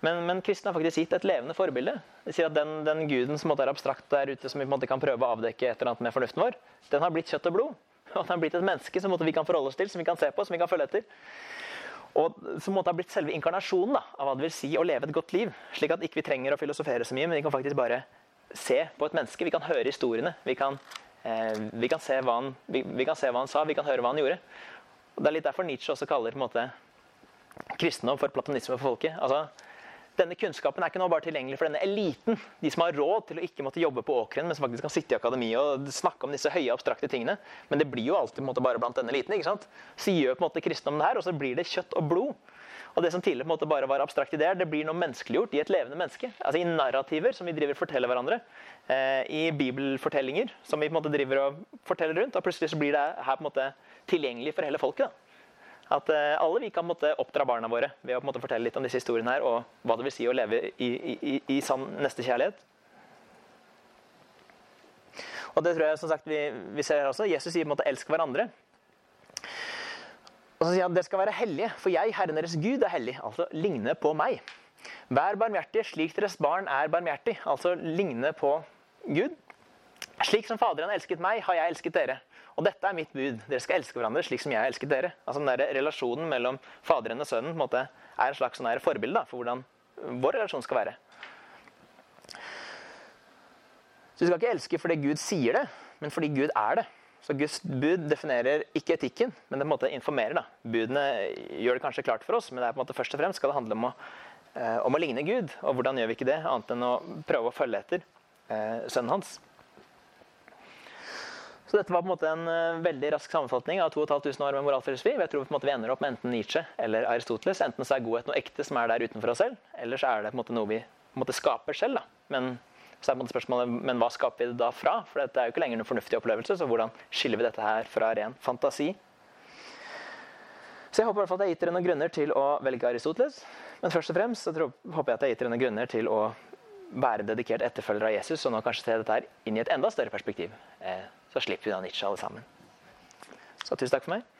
Men, men kristne har faktisk gitt et levende forbilde. De sier at den, den guden som er abstrakt der ute, som vi på en måte kan prøve å avdekke et eller annet med fornuften vår, den har blitt kjøtt og blod. [LAUGHS] Og den har blitt et menneske som vi kan forholde oss til, som vi kan se på, som vi kan følge etter. Og som måtte ha blitt selve inkarnasjonen da, av hva det vil si å leve et godt liv. Slik at ikke vi trenger å filosofere så mye, men vi kan faktisk bare se på et menneske. Vi kan høre historiene. Vi kan, eh, vi kan, se, hva han, vi, vi kan se hva han sa, vi kan høre hva han gjorde. Og Det er litt derfor Nietzsche også kaller på en måte, kristendom for platonisme for folket. Altså, denne kunnskapen er ikke nå bare tilgjengelig for denne eliten, de som har råd til å ikke måtte jobbe på åkeren, men som faktisk kan sitte i akademiet og snakke om disse høye, abstrakte tingene. Men det blir jo alltid måte, bare blant denne eliten. ikke sant? Så gjør på en måte kristendommen her, og så blir det kjøtt og blod. Og det som tidligere på en måte bare var abstrakte ideer, det blir nå menneskeliggjort i et levende menneske. Altså I narrativer som vi driver og forteller hverandre. Eh, I bibelfortellinger som vi på en måte driver og forteller rundt. Og plutselig så blir det her på en måte tilgjengelig for hele folket. da. At eh, alle vi kan måtte oppdra barna våre ved å måte, fortelle litt om disse historiene her, og hva det vil si å leve i, i, i sann nestekjærlighet. Og det tror jeg som sagt vi, vi ser her også. Jesus sier på en måte 'elsk hverandre'. Og så sier han dere skal være hellige, for jeg, Herren deres Gud, er hellig. Altså ligne på meg. Vær barmhjertige slik deres barn er barmhjertig. Altså ligne på Gud. Slik som Faderen har elsket meg, har jeg elsket dere. Og dette er mitt bud. Dere skal elske hverandre slik som jeg har elsket dere. Altså den der Relasjonen mellom Faderen og Sønnen en måte, er en slags sånn forbilde for hvordan vår relasjon skal være. Så Vi skal ikke elske fordi Gud sier det, men fordi Gud er det. Så Guds bud definerer ikke etikken, men det på en måte informerer. da. Budene gjør det kanskje klart for oss, men det er på en måte først og fremst skal det handle om å, eh, om å ligne Gud. Og hvordan gjør vi ikke det, annet enn å prøve å følge etter eh, sønnen hans. Så dette var på en måte en uh, veldig rask sammenfatning av 2500 år med moralfilosofi. Jeg tror på en måte vi ender opp med enten Nietzsche eller Aristoteles. Enten så er godhet noe ekte som er der utenfor oss selv, eller så er det på en måte noe vi på en måte skaper selv. Da. Men så er på en måte spørsmålet, men hva skaper vi det da fra? For dette er jo ikke lenger noen fornuftig opplevelse, så hvordan skiller vi dette her fra ren fantasi? Så jeg håper i hvert fall at jeg har gitt dere noen grunner til å velge Aristoteles. Men først og fremst så håper jeg at jeg har gitt dere noen grunner til å være dedikert etterfølger av Jesus, og nå kanskje se dette her inn i et enda større perspektiv. Eh, så slipper vi da Nietzsche alle sammen. Så tusen takk for meg.